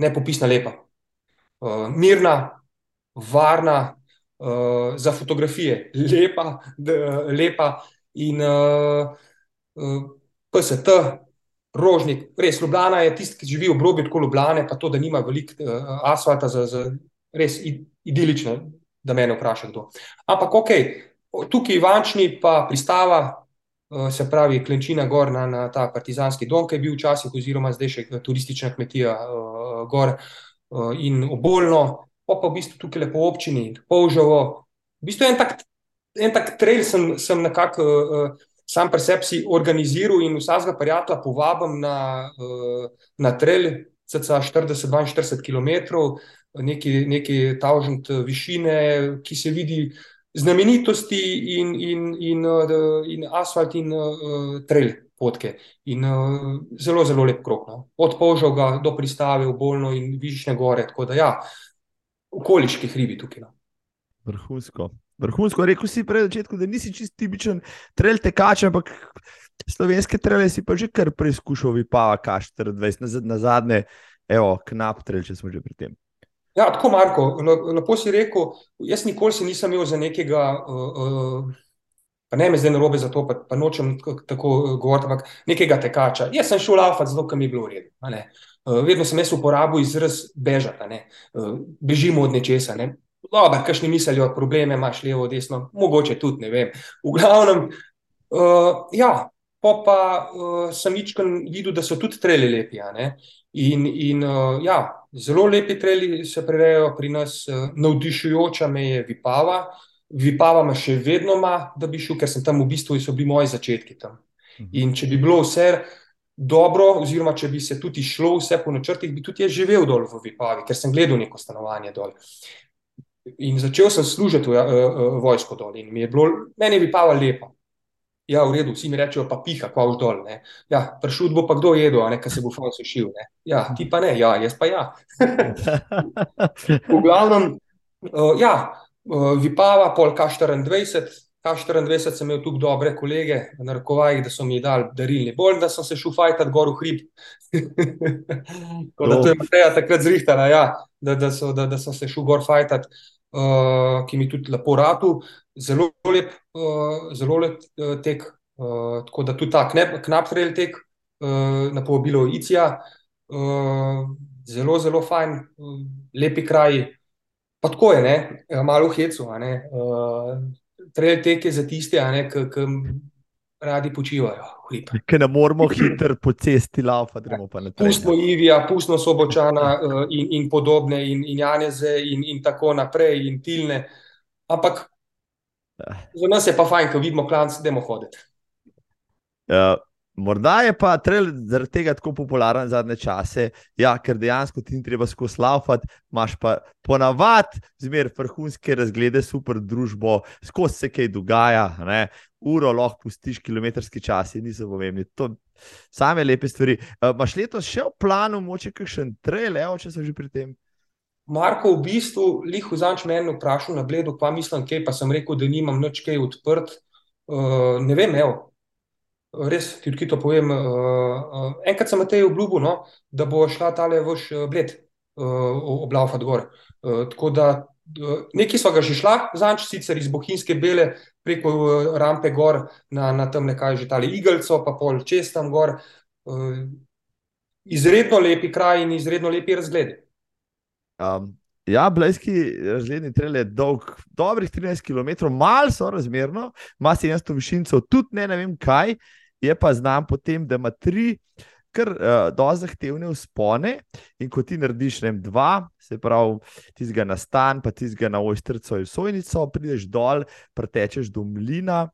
nepopisna, lepa, uh, mirna, varna, uh, za fotografije, lepa, d, lepa in uh, uh, PST, rožnik, res Ljubljana je tisti, ki živi v obrobju tako Ljubljane, pa to, da nima veliko uh, asfalta, za, za res idilično, da me vpraša kdo. Ampak ok, tukaj Ivančni pa pristava. Eh, se pravi, klenčina gor na, na ta partizanski dom, ki je bil včasih, oziroma zdaj še turistična kmetija uh, gor uh, in oboljno, pa pa v bistvu tukaj lepo občini, polžavo. V bistvu en tak, en tak trail sem, sem nekako uh, sam pri sebi organiziral in vsakega prijatelja povabim na, uh, na trail, cca 40-42 km, neki, neki tavžent višine, ki se vidi znamenitosti in, in, in, uh, in asfalt in uh, trail potke. In uh, zelo, zelo lep krok. No. Od Požoga do pristave v Bolno in Višnje gore. Tako da, ja, okoliški hribi tukaj. No. Vrhunsko. Vrhunsko, rekel si pred začetkom, da nisi čist tipičen trail tekač, ampak slovenske traile si pa že kar preizkušal, vi pa kaš 24 na zadnje, evo, knap trail, če smo že pri tem. Ja, tako, Marko, lepo si rekel. Jaz nikoli se nisem imel za nekega, uh, pa ne me zdaj narobe za to, pa, pa nočem tako govoriti, ampak nekega tekača. Jaz sem šel laufat, zato mi je bilo v redu. Uh, vedno sem jaz uporabil izraz bežati, uh, bežimo od nečesa. Ne? Dobro, kakšni mislijo, probleme imaš levo, desno, mogoče tudi, ne vem. V glavnem, uh, ja, pa, pa uh, sem ničkrat videl, da so tudi treli lepi. In, in uh, ja, zelo lepi treli se prerejajo pri nas, uh, navdišujoča me je Vipava. Vipava me še vedno ima, da bi šel, ker sem tam v bistvu in so bili moji začetki tam. Mhm. In če bi bilo vse dobro, oziroma če bi se tudi šlo vse po načrtih, bi tudi jaz živel dol v Vipavi, ker sem gledal neko stanovanje dol. In začel sem služiti v uh, uh, vojsko dol in mi je bilo, meni je Vipava lepa. Ja, v redu, vsi mi rečejo, pa piha, pa v dol. Ja, Pršut bo pa kdo jedel, kaj se bo fajn sušil. Ja, ti pa ne, ja, jaz pa ja. v glavnem, uh, ja, uh, Vipava, pol K24, K24 sem imel tukaj dobre kolege, na rokovajih, da so mi dali darilni bolj, da sem se šel fajtat gor v hrib. da to je Mateja takrat zrihtala, ja, da, da, so, da, da sem se šel gor fajtat, uh, ki mi tudi lepo ratu zelo lep, uh, zelo lep uh, tek. Uh, tako da tudi ta knap trail tek uh, na povabilo ICIA, uh, zelo, zelo fajn, uh, lepi kraji. Pa tako je, ne? malo v hecu. Uh, trail tek je za tiste, ki radi počivajo. Ker ne moramo hitro po cesti laufati, gremo pa na terenu. Pustimo Ivija, pustimo Sobočana in, in podobne, in, in Janeze, in, in tako naprej, in Tilne. Ampak Za nas je pa fajn, ko vidimo klanc, da imamo hoditi. Uh, morda je pa trail zaradi tega tako popularen zadnje čase, ja, ker dejansko ti ni treba skozi laufati, imaš pa ponavadi zmer vrhunske razglede, super družbo, skozi se kaj dogaja, ne? uro lahko pustiš, kilometrski čas, niso pomembni. To same lepe stvari. Uh, Maš letos še v planu, moče kakšen trail, evo, če so že pri tem? Marko, v bistvu, lihu zanč meni vprašal na bledu, pa mislim, kaj pa sem rekel, da nimam nič kaj odprt. Uh, ne vem, evo. Res ti odkrito povem. Uh, uh, enkrat sem te obljubil, no, da bo šla tale vaš bled uh, oblaufat gor. Uh, tako da uh, neki so ga že šla, zanč sicer iz Bohinjske bele preko uh, rampe gor na, na tem nekaj že tale igelco, pa pol čez tam gor. Uh, izredno lepi kraj in izredno lepi razgledi. Um, ja, Blejski razgledni trail je dolg, dobrih 13 km, malo so razmerno, ima 700 višincev, tudi ne, ne vem kaj, je pa znam potem, da ima tri. Ker uh, do zahtevne vzpone, in ko ti narediš ne, dva, se pravi, ti zga na stan, pa ti zga na ojstrco in sojnico, prideš dol, pretečeš do mlina,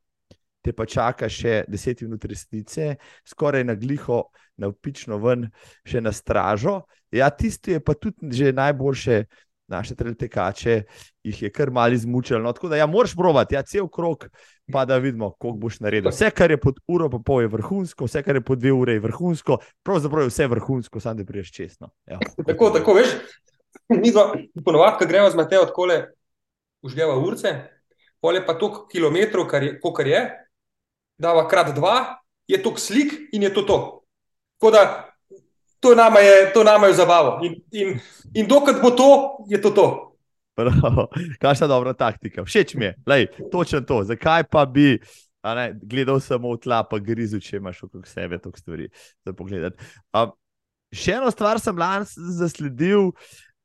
te pa čaka še 10 minut resnice, skoraj na gliho, na upično ven, še na stražo. Ja, tisto je pa tudi že najboljše. Naše tekače jih je kar malo izmučilo. No, tako da, ja, moraš provati, ja, cel krok, pa da vidimo, koliko boš naredil. Vse, kar je pod uro, pa pol je vrhunsko, vse, kar je pod dve ure, je vrhunsko, pravzaprav je vse vrhunsko, samo da priješ čestno. Ja. Tako, tako, veš, mi dva, ponovadi, ko gremo z Matejo, tako le užgeva urce, pol je pa toliko kilometrov, kar je, kar je, dava krat dva, je to slik in je to to. Tako da to nama je, to nama je zabavo. In, in, in dokler bo to, je to to. Kakšna dobra taktika. Všeč mi je, Lej, točno to. Zakaj pa bi ne, gledal samo v tla, pa grizu, če imaš okrog sebe toliko stvari za pogled. Um, še eno stvar sem lani zasledil.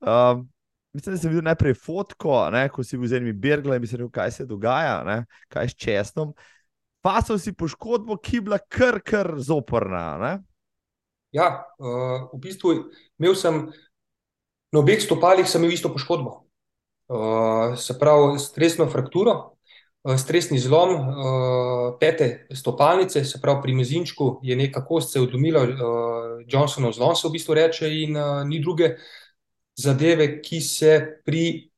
Um, mislim, da sem videl najprej fotko, ne, ko si bil z enimi berglami in mislim, kaj se dogaja, ne, kaj s čestom pa so si poškodbo, ki je bila kar, kar zoprna. Ne? Ja, uh, v bistvu imel sem na obeh stopalih isto poškodbo. Uh, se pravi, stresno frakturo, uh, stresni zlom uh, pete stopalnice, se pravi, pri mezinčku je neka kost se odlomila, uh, Johnsonov zlom se v bistvu reče, in uh, ni druge zadeve, ki se pri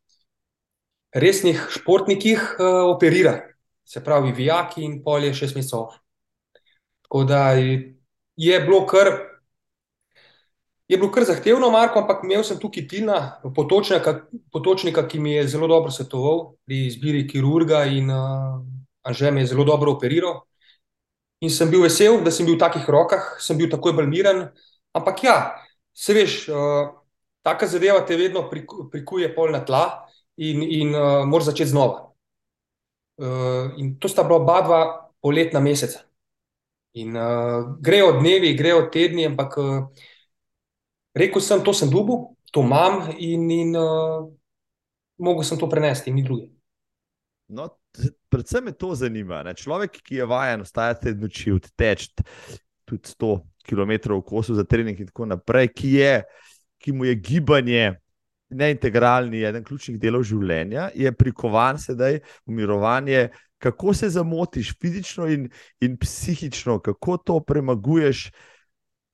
resnih športnikih uh, operirajo se pravi, vijaki in polje šest mesecev. Tako da je bilo kar. Je bilo kar zahtevno, Marko, ampak imel sem tukaj Tilna, potočnika, potočnika, ki mi je zelo dobro svetoval pri izbiri kirurga in uh, že me je zelo dobro operiral. In sem bil vesel, da sem bil v takih rokah, sem bil takoj balmiran. Ampak ja, se veš, uh, taka zadeva te vedno prikuje pol na tla in, in uh, moraš začeti znova. Uh, in to sta bila oba dva poletna meseca. In uh, grejo dnevi, grejo tedni, ampak uh, rekel sem, to sem dubu, to imam in, in uh, mogel sem to prenesti, in druge. No, predvsem me to zanima. Ne? Človek, ki je vajen, ostajate noči, odteč tudi 100 km v kosu za trening in tako naprej, ki, je, ki mu je gibanje neintegralni, eden ključnih delov življenja, je prikovan sedaj v mirovanje. Kako se zamotiš fizično in, in psihično, kako to premaguješ,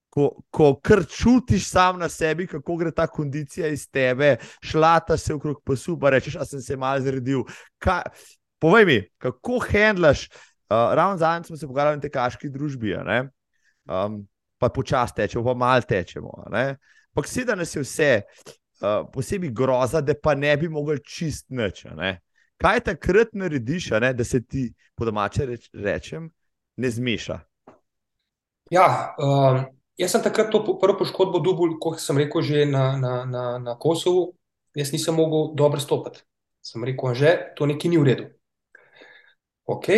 ko, ko kar čutiš sam na sebi, kako gre ta kondicija iz tebe, šlata se okrog pasu, pa rečeš, da sem se malo zredil. Ka, povej mi, kako handlaš, uh, ravno zadnjič smo se pogovarjali o tej kaški družbi, um, pa počasi tečemo, pa malo tečemo. Ampak sedaj nas je vse. Eh, posebej groza, da pa ne bi mogel čist nič. Kaj takrat narediš, ne? da se ti, po domače reč, rečem, ne zmeša? Ja, um, jaz sem takrat to prvo poškodbo dobil, kot sem rekel, že na, na, na, na Kosovu. Jaz nisem mogel dobro stopiti. Sem rekel, že to nekaj ni v redu. Ok,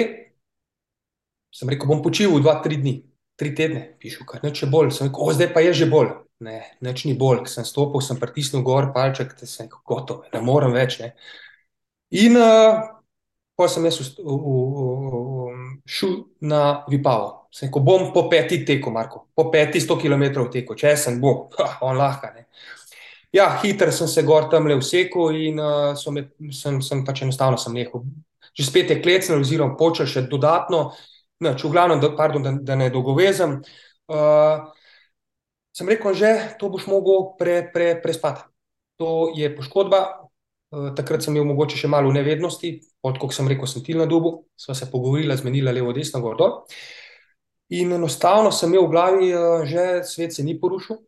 sem rekel, bom počival dva, tri dni, tri tedne, pišu, kar neče bolj. Sem rekel, o, zdaj pa je že bolj ne, neč ni bolj, sem stopil, sem pritisnil gor palček, da sem gotovo, ne morem več. Ne. In uh, pa sem jaz šel na Vipavo. Sem rekel, bom po peti teku, Marko, po peti sto km teku, če sem bo, ha, on lahko. Ne. Ja, hiter sem se gor tam le vsekel in uh, me, sem, sem pač enostavno sem nehal. Že spet je klecnil, oziroma počel še dodatno, ne, če v glavnem, da, pardon, da, da ne dolgovezem. Uh, sem rekel, že to boš mogel pre, pre, prespati. To je poškodba. Uh, takrat sem imel mogoče še malo nevednosti, odkud sem rekel, sem ti na dubu, sva se pogovorila, zmenila levo, desno, gor dol. In enostavno sem imel v glavi, uh, že svet se ni porušil.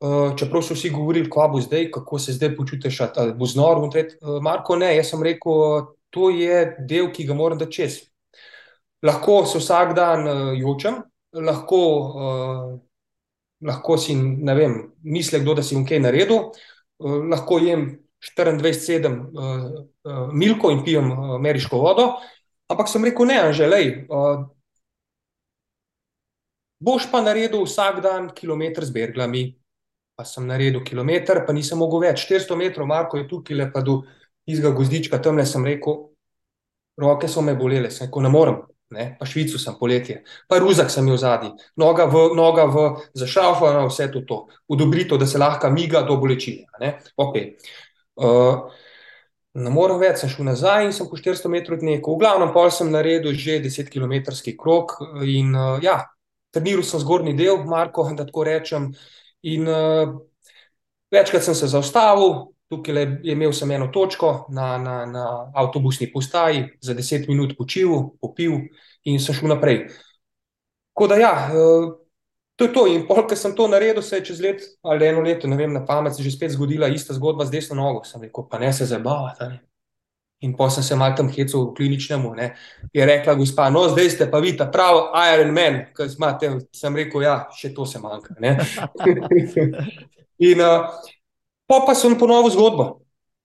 Uh, čeprav so vsi govorili, kako bo zdaj, kako se zdaj počutiš, ali bo znor. Uh, Marko, ne, jaz sem rekel, to je del, ki ga moram da čez. Lahko se vsak dan jočem, lahko lahko si, ne vem, misli kdo, da si jim kaj naredil, uh, lahko jem 24-7 uh, uh, milko in pijem ameriško vodo, ampak sem rekel, ne, anželej. Boš pa naredil vsak dan kilometr z berglami. Pa sem naredil kilometr, pa nisem mogel več. 400 metrov, Marko je tukaj, le pa do izga gozdička, tam le sem rekel, roke so me bolele, sem rekel, ne morem ne? pa Švico sem poletje, pa Ruzak sem imel zadnji, noga v, noga v zašalfa, vse to, to. Udobrito, da se lahko miga do bolečine. Okay. Uh, Ne morem več, sem šel nazaj in sem po 400 metrov odnekal. V glavnem pol sem naredil že 10 km krok in uh, ja, treniral sem zgornji del, Marko, da tako rečem. In uh, večkrat sem se zaustavil, tukaj je imel sem eno točko na, na, na avtobusni postaji, za 10 minut počil, popil in sem šel naprej. Tako da ja. Uh, To je to. In pol, ker sem to naredil, se je čez let ali eno leto, ne vem, na pamet, že spet zgodila ista zgodba z desno nogo. Sem rekel, pa ne se zabavati. In pa sem se mal tam hecel v kliničnemu. Ne. Je rekla, gospa, no, zdaj ste pa vi ta pravi Iron Man, ki imate. Sem rekel, ja, še to se manjka. in uh, pa, pa sem ponovil zgodbo.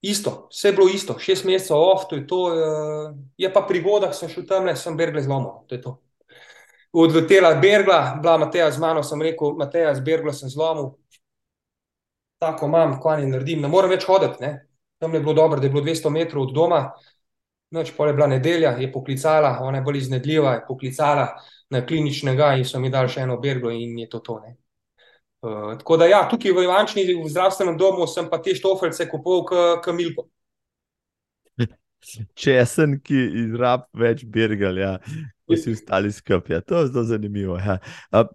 Isto, vse je bilo isto, šest mesecev off, to je to. Uh, je pa pri vodah, sem šel tam, ne, sem bergle zlomil. To je to odletela Bergla, bila Mateja z mano, sem rekel, Mateja z Bergla sem zlomil. Tako imam, kaj ne naredim, ne morem več hoditi. Ne? Tam je bilo dobro, da je bilo 200 metrov od doma, noč pa je bila nedelja, je poklicala, ona je bolj iznedljiva, je poklicala na kliničnega in so mi dali še eno Berglo in je to to. Uh, tako da ja, tukaj v Ivančni, v zdravstvenem domu, sem pa te štofeljce kupil k Milko. Česen, ki izrab več Bergal, ja vsi ostali skupaj. Ja, to je zelo zanimivo. Ja. Uh,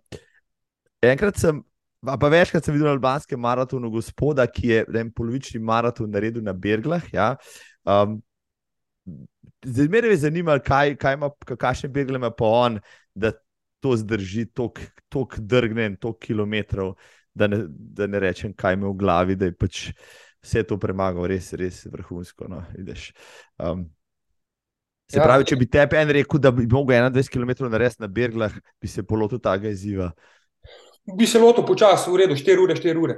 enkrat sem, pa, večkrat sem videl na albanskem maratonu gospoda, ki je en polovični maraton naredil na Berglah. Ja. Um, Zdaj me je zanimalo, kaj, kaj ima, kakšne begle ima pa on, da to zdrži tako drgne toliko kilometrov, da ne, da ne rečem, kaj ima v glavi, da je pač vse to premagal, res, res vrhunsko. No, um, Se ja. pravi, če bi tebi en rekel, da bi lahko 21 km naredil na Berglah, bi se polotil tega izziva. Bi se lotil počasi, v redu, 4 ure, 4 ure.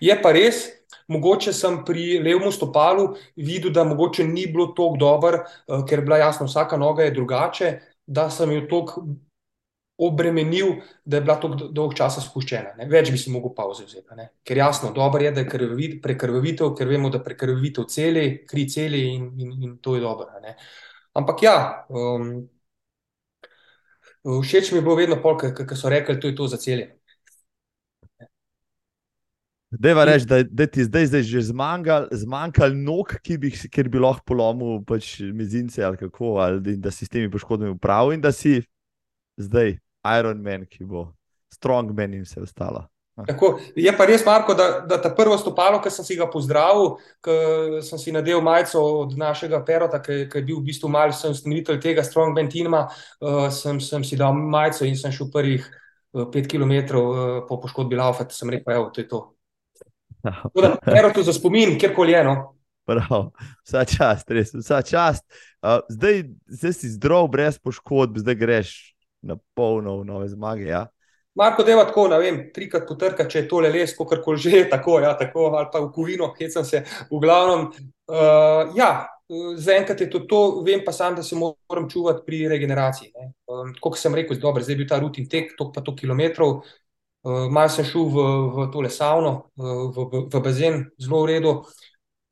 Je pa res, mogoče sem pri levem stopalu videl, da mogoče ni bilo tako dobro, eh, ker je bila jasno, vsaka noga je drugače, da sem jo tako obremenil, da je bila tako dolg časa spuščena. Ne? Več bi si mogel pauze vzeti. Ne? Ker jasno, dobro je, da je prekrvavitev, ker vemo, da prekrvavitev celi, kri celi in, in, in to je dobro. Ne? Ampak ja, um, všeč mi je bilo vedno ki so rekli, da je to za celje. Deva reči, da, da ti zdaj, zdaj že zmanjkalo zmanjkal nog, ki bi, bi lahko polomil pač mezince ali kako, ali da si s temi poškodbami upravil in da si zdaj Iron Man, ki bo Strong Man in vse ostalo. Tako, je pa res, Marko, da, da ta prvo stopalo, ki sem si ga pozdravil, ki sem si nadel majico od našega perota, ki, ki je bil v bistvu malce sem ustanovitelj tega Strong Man tima, uh, sem, sem si dal majico in sem šel prvih uh, pet km uh, po poškodbi laufa, sem rekel, evo, to je to. Perotu za spomin, kjerkoli je. No? Prav, vsa čast, res, vsa čast. Uh, zdaj, zdaj si zdrav, brez poškodb, zdaj greš na polno v nove zmage. Ja? Marko, da je tako, ne vem, trikrat potrka, če je tole les, kako koli že je, tako, ja, tako, ali pa v kovino, kje sem se, v glavnem. Uh, ja, zaenkrat je to, to, vem pa sam, da se moram čuvati pri regeneraciji. Um, kot sem rekel, dobro, zdaj je bil ta rutin tek, tok pa to kilometrov. Uh, Mal sem šel v, v tole savno, uh, v, v, v bazen, zelo v redu.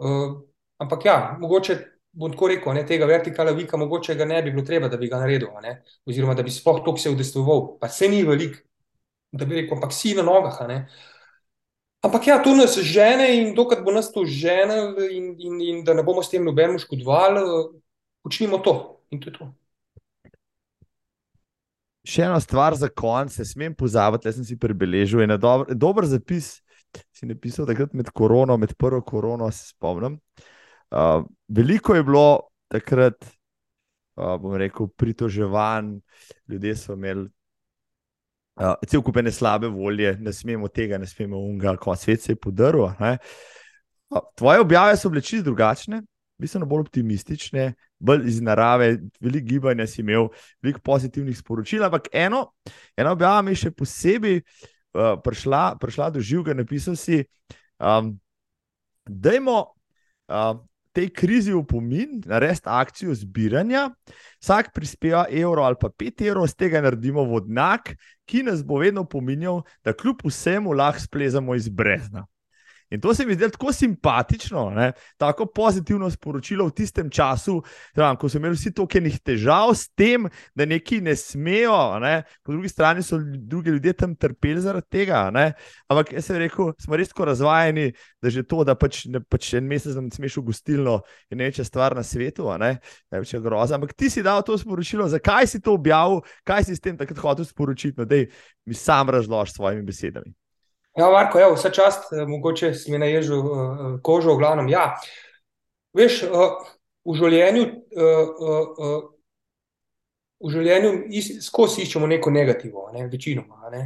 Uh, ampak ja, mogoče bom tako rekel, ne, tega vertikala vika, mogoče ga ne bi bilo treba, da bi ga naredil, ne, oziroma da bi sploh to se udestvoval. Pa se ni velik, da bi rekel, ampak si na nogah. Ne. Ampak ja, to nas žene in dokler bo nas to žene, in, in, in da ne bomo s tem nobeno škodovali, počnimo to in to je to. Še ena stvar za konec, ne smem pozabiti, da sem si prebeležil. En dober, dober zapis si napisal takrat med korono, med prvo korono, se spomnim. Uh, veliko je bilo takrat, uh, bom rekel, pritoževanj, ljudje so imeli uh, cel kup ene slabe volje, ne smemo tega, ne smemo unga, ko svet se je podaril. Uh, tvoje objave so bile čisto drugačne, bistveno bolj optimistične, bolj iz narave, veliko gibanja si imel, veliko pozitivnih sporočil. Ampak eno, ena objava mi je še posebej uh, prišla, prišla do živega, napisal si. Um, Dajmo uh, tej krizi v pomin, narediti akcijo zbiranja, vsak prispeva evro ali pa pet evrov, z tega naredimo vodnak, ki nas bo vedno pominjal, da kljub vsemu lahko splezamo iz brezna. In to se mi zdi tako simpatično, ne? tako pozitivno sporočilo v tistem času, tam, ko so imeli vsi tokenih težav s tem, da neki ne smejo, ne? po drugi strani so drugi ljudje tam trpeli zaradi tega. Ne? Ampak jaz sem rekel, smo res tako razvajeni, da že to, da pač, ne, pač en mesec ne smeš v gostilno, je največja stvar na svetu, največja groza. Ampak ti si dal to sporočilo, zakaj si to objavil, kaj si s tem takrat hotel sporočiti, no, da mi sam razložiš s svojimi besedami. Ja, Marko, evo, vse čast, eh, mogoče si mi naježil uh, kožo, v glavnem. Ja. Veš, v življenju, v življenju skozi iščemo neko negativno, ne, večinoma. Ne.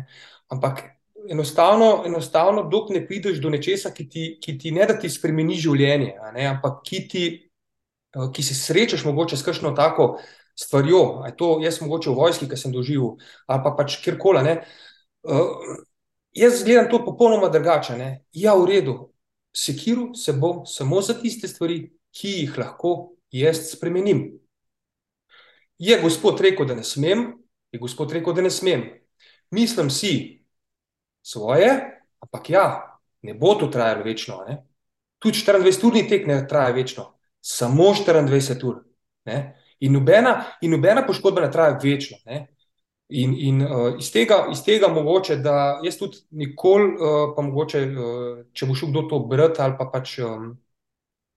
Ampak enostavno, enostavno dok ne prideš do nečesa, ki ti, ki ti ne da ti spremeni življenje, ne, ampak ki, ti, ki se srečaš mogoče s kakšno tako stvarjo, aj to jaz mogoče v vojski, ki sem doživel, ali pa pač kjerkoli. Uh, jaz gledam to popolnoma drugače. Ja, v redu, sekiru se bom samo za tiste stvari, ki jih lahko jaz spremenim. Je gospod rekel, da ne smem, je gospod rekel, da ne smem. Mislim si svoje, ampak ja, ne bo to trajalo večno. Ne? Tudi 24-urni tek ne traja večno, samo 24 ur. Ne? In nobena, in nobena poškodba ne traja večno. Ne? In, in uh, iz, tega, iz tega mogoče, da jaz tudi nikoli, uh, pa mogoče, uh, če bo šel kdo to brati ali pa pač, um,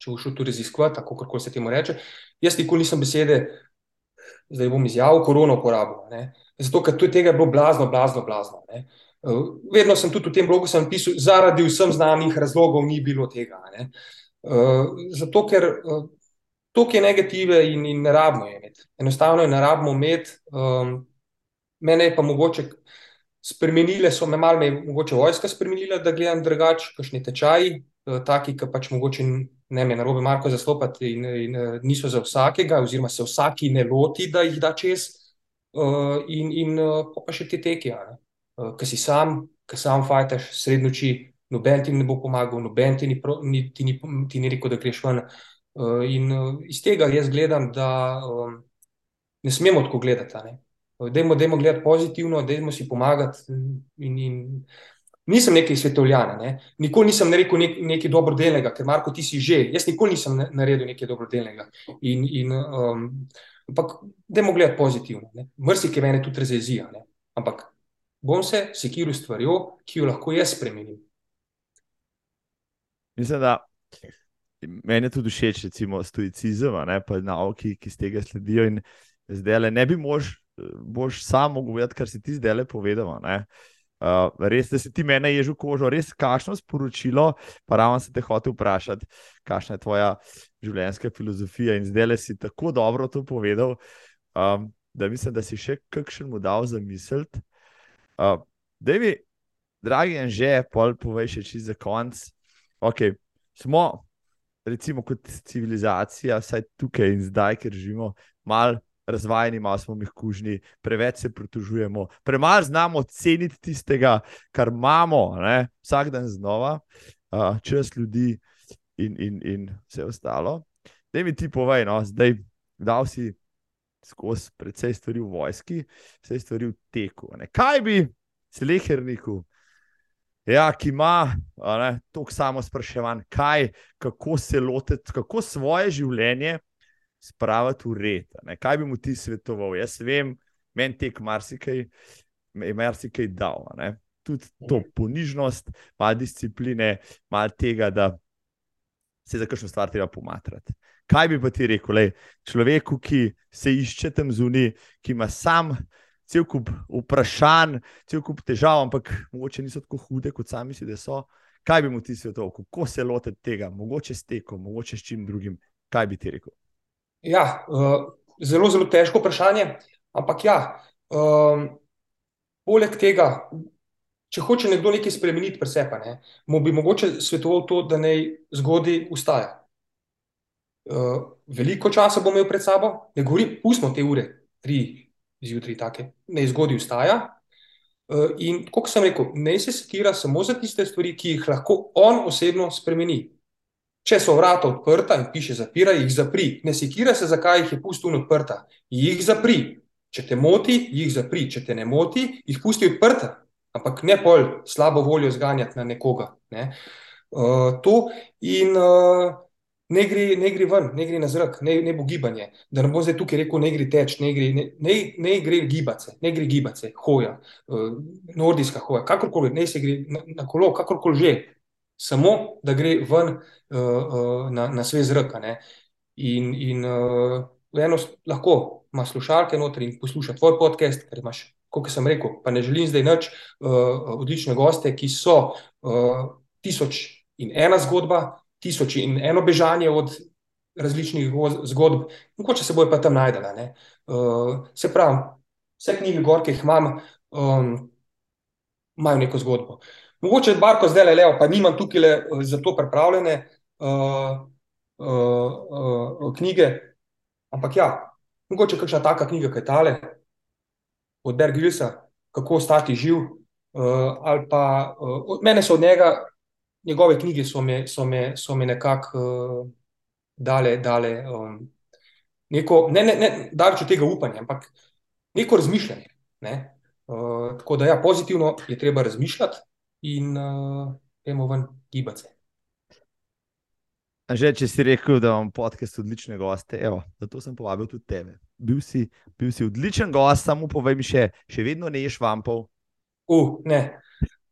če bo šel to raziskovati, tako kako se temu reče, jaz nikoli nisem besede, zdaj bom izjavil, korona uporabil. Ne? Zato, ker tega je bilo blazno, blazno, blazno. Ne? Uh, vedno sem tudi v tem blogu pisal, zaradi vsem znanih razlogov ni bilo tega. Uh, zato, ker uh, to, ki je negative in, in ne rabimo imeti. Enostavno je ne rabimo imeti. Um, Mene je pa mogoče spremenile, so me malo, mogoče vojska spremenila, da gledam drugače, kakšni tečaji, eh, taki, ki pač mogoče ne me narobe marko zastopati in, in eh, niso za vsakega, oziroma se vsaki ne loti, da jih da čez. Uh, in in pa še te teke, uh, ki si sam, ki sam fajtaš sred noči, noben ti ne bo pomagal, noben ti ni, ni, ti ni, ti ni rekel, da greš ven. In iz tega jaz gledam, da ne smemo tako gledati. Dajmo, dajmo gledati pozitivno, dajmo si pomagati. In, in nisem neki svetovljan, ne? nikoli nisem rekel nek, nekaj dobrodelnega, ker Marko, ti si že. Jaz nikoli nisem naredil nekaj dobrodelnega. In, in, um, ampak dajmo gledati pozitivno. Mrsi, ki mene tudi razjezija. Ampak bom se sekiral stvarjo, ki jo lahko jaz spremenim. Mislim, da meni je tudi všeč, recimo, stoicizem, pa nauki, ki z tega sledijo. In zdaj le ne bi možno boš sam vedeti, kar si ti zdaj le povedal. Uh, res, da si ti mene ježil kožo, res kašno sporočilo, pa ravno se te hotel vprašati, kakšna je tvoja življenjska filozofija. In zdaj le si tako dobro to povedal, um, da mislim, da si še kakšen mu dal za misel. Uh, da mi, dragi in že, pol povej še čez konc. Okay, smo, recimo, kot civilizacija, vsaj tukaj in zdaj, ker živimo, malo razvajeni, malo smo mehkužni, preveč se pritožujemo, premalo znamo ceniti tistega, kar imamo, ne? vsak dan znova, uh, čas ljudi in, in, in vse ostalo. Da mi ti povej, no, zdaj dal si skozi precej stvari v vojski, vse stvari v teku. Ne? Kaj bi se leherniku? Ja, ki ima tako samo spraševan, kaj, kako se lotiti, kako svoje življenje spraviti v red. Ne? Kaj bi mu ti svetoval? Jaz vem, meni tek marsikaj, marsikaj dal. Ne? Tudi to ponižnost, malo discipline, malo tega, da se za kakšno stvar treba pomatrati. Kaj bi pa ti rekel, lej, človeku, ki se išče tam zunaj, ki ima sam cel kup vprašanj, cel kup težav, ampak mogoče niso tako hude, kot sami si, da so. Kaj bi mu ti svetoval, kako se lotiti tega, mogoče s tekom, mogoče s čim drugim? Kaj bi ti rekel? Ja, uh, zelo, zelo težko vprašanje. Ampak ja, um, poleg tega, če hoče nekdo nekaj spremeniti, presepa, ne, mu bi mogoče svetoval to, da naj zgodaj ustaja. Uh, veliko časa bo imel pred sabo, ne govorim, pustimo te ure, tri zjutraj, tako naj zgodaj ustaja. Uh, in kot sem rekel, naj se sekira samo za tiste stvari, ki jih lahko on osebno spremeni. Če so vrata odprta in piše zapira, jih zapri. Ne sekira se, zakaj jih je pustil odprta. Jih zapri. Če te moti, jih zapri. Če te ne moti, jih pusti odprta. Ampak ne pol slabo voljo zganjati na nekoga. Ne? uh, to in uh, ne, gre, ne gre ven, ne gre na zrak, ne, ne bo gibanje. Da ne bo zdaj tukaj rekel, ne gre teč, ne gre, ne, ne, ne gre gibace, ne gre gibace, hoja, uh, nordijska hoja, kakorkoli, ne se gre na, na kolo, kakorkoli že. Samo da gre ven uh, uh, na, na svež zrak. In, in uh, eno lahko ima slušalke noter in posluša tvoj podcast, ker imaš, kot sem rekel, pa ne želim zdaj nič, uh, odlične goste, ki so uh, tisoč in ena zgodba, tisoč in eno bežanje od različnih zgodb, mogoče se bojo pa tam najdela. Uh, se pravi, vse knjige, gor, ki jih imam, um, imajo neko zgodbo. Mogoče je barko zdaj le levo, pa nimam tukaj le za to pripravljene uh, uh, uh, knjige, ampak ja, mogoče kakšna taka knjiga, kaj tale, od Bergilsa, kako ostati živ, uh, ali pa uh, mene so od njega, njegove knjige so me, so me, so me nekako uh, dale, dale um, neko, ne, ne, ne daleč od tega upanja, ampak neko razmišljanje. Ne? Uh, tako da ja, pozitivno je treba razmišljati in uh, gremo ven gibati se. Že če si rekel, da imam podcast odlične goste, evo, zato sem povabil tudi tebe. Bil si, bil si odličen gost, samo povej mi še, še vedno ne ješ vampov. Uh, ne.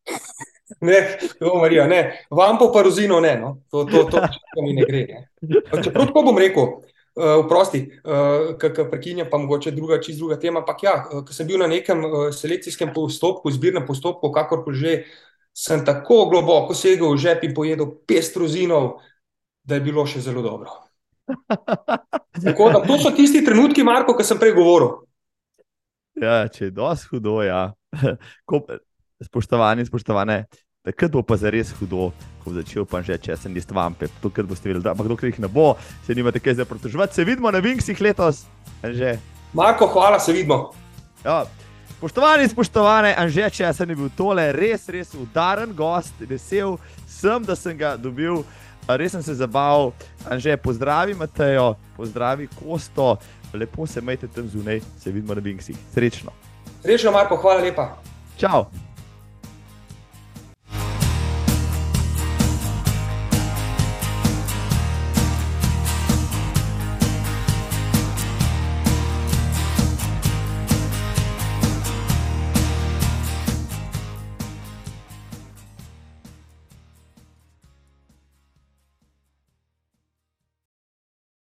Ne, to Marija, ne. Vampov pa rozino ne, no. to, to, to, to mi ne gre. Ne. Čeprav tako bom rekel, uh, prosti, uh, ki prekinja, pa mogoče druga, čist druga tema. Ampak ja, uh, ko sem bil na nekem uh, selekcijskem postopku, zbirnem postopku, kakorkoli že, sem tako globoko segel v žep in pojedel pest rozinov, da je bilo še zelo dobro. Tako, da, to so tisti trenutki, Marko, ki sem prej govoril. Ja, če je dosti hudo, ja. Ko, spoštovani, spoštovane, takrat bo pa zares hudo, ko bo začel pa že, če sem jaz vampe, tukaj boste videli, ampak dokler jih ne bo, se nimate kaj za protožovati, se vidimo na Vinksih letos. Anže. Marko, hvala, se vidimo. Ja. Spoštovani, spoštovane, Anže, če sem bil tole res, res udaren gost, vesel sem, da sem ga dobil. Res sem se zabaval, že pozdravi Matejo, pozdravi Kosto, lepo se majte tam zunaj, se vidimo na Binksih. Srečno. Srečno, Marko, hvala lepa. Čau.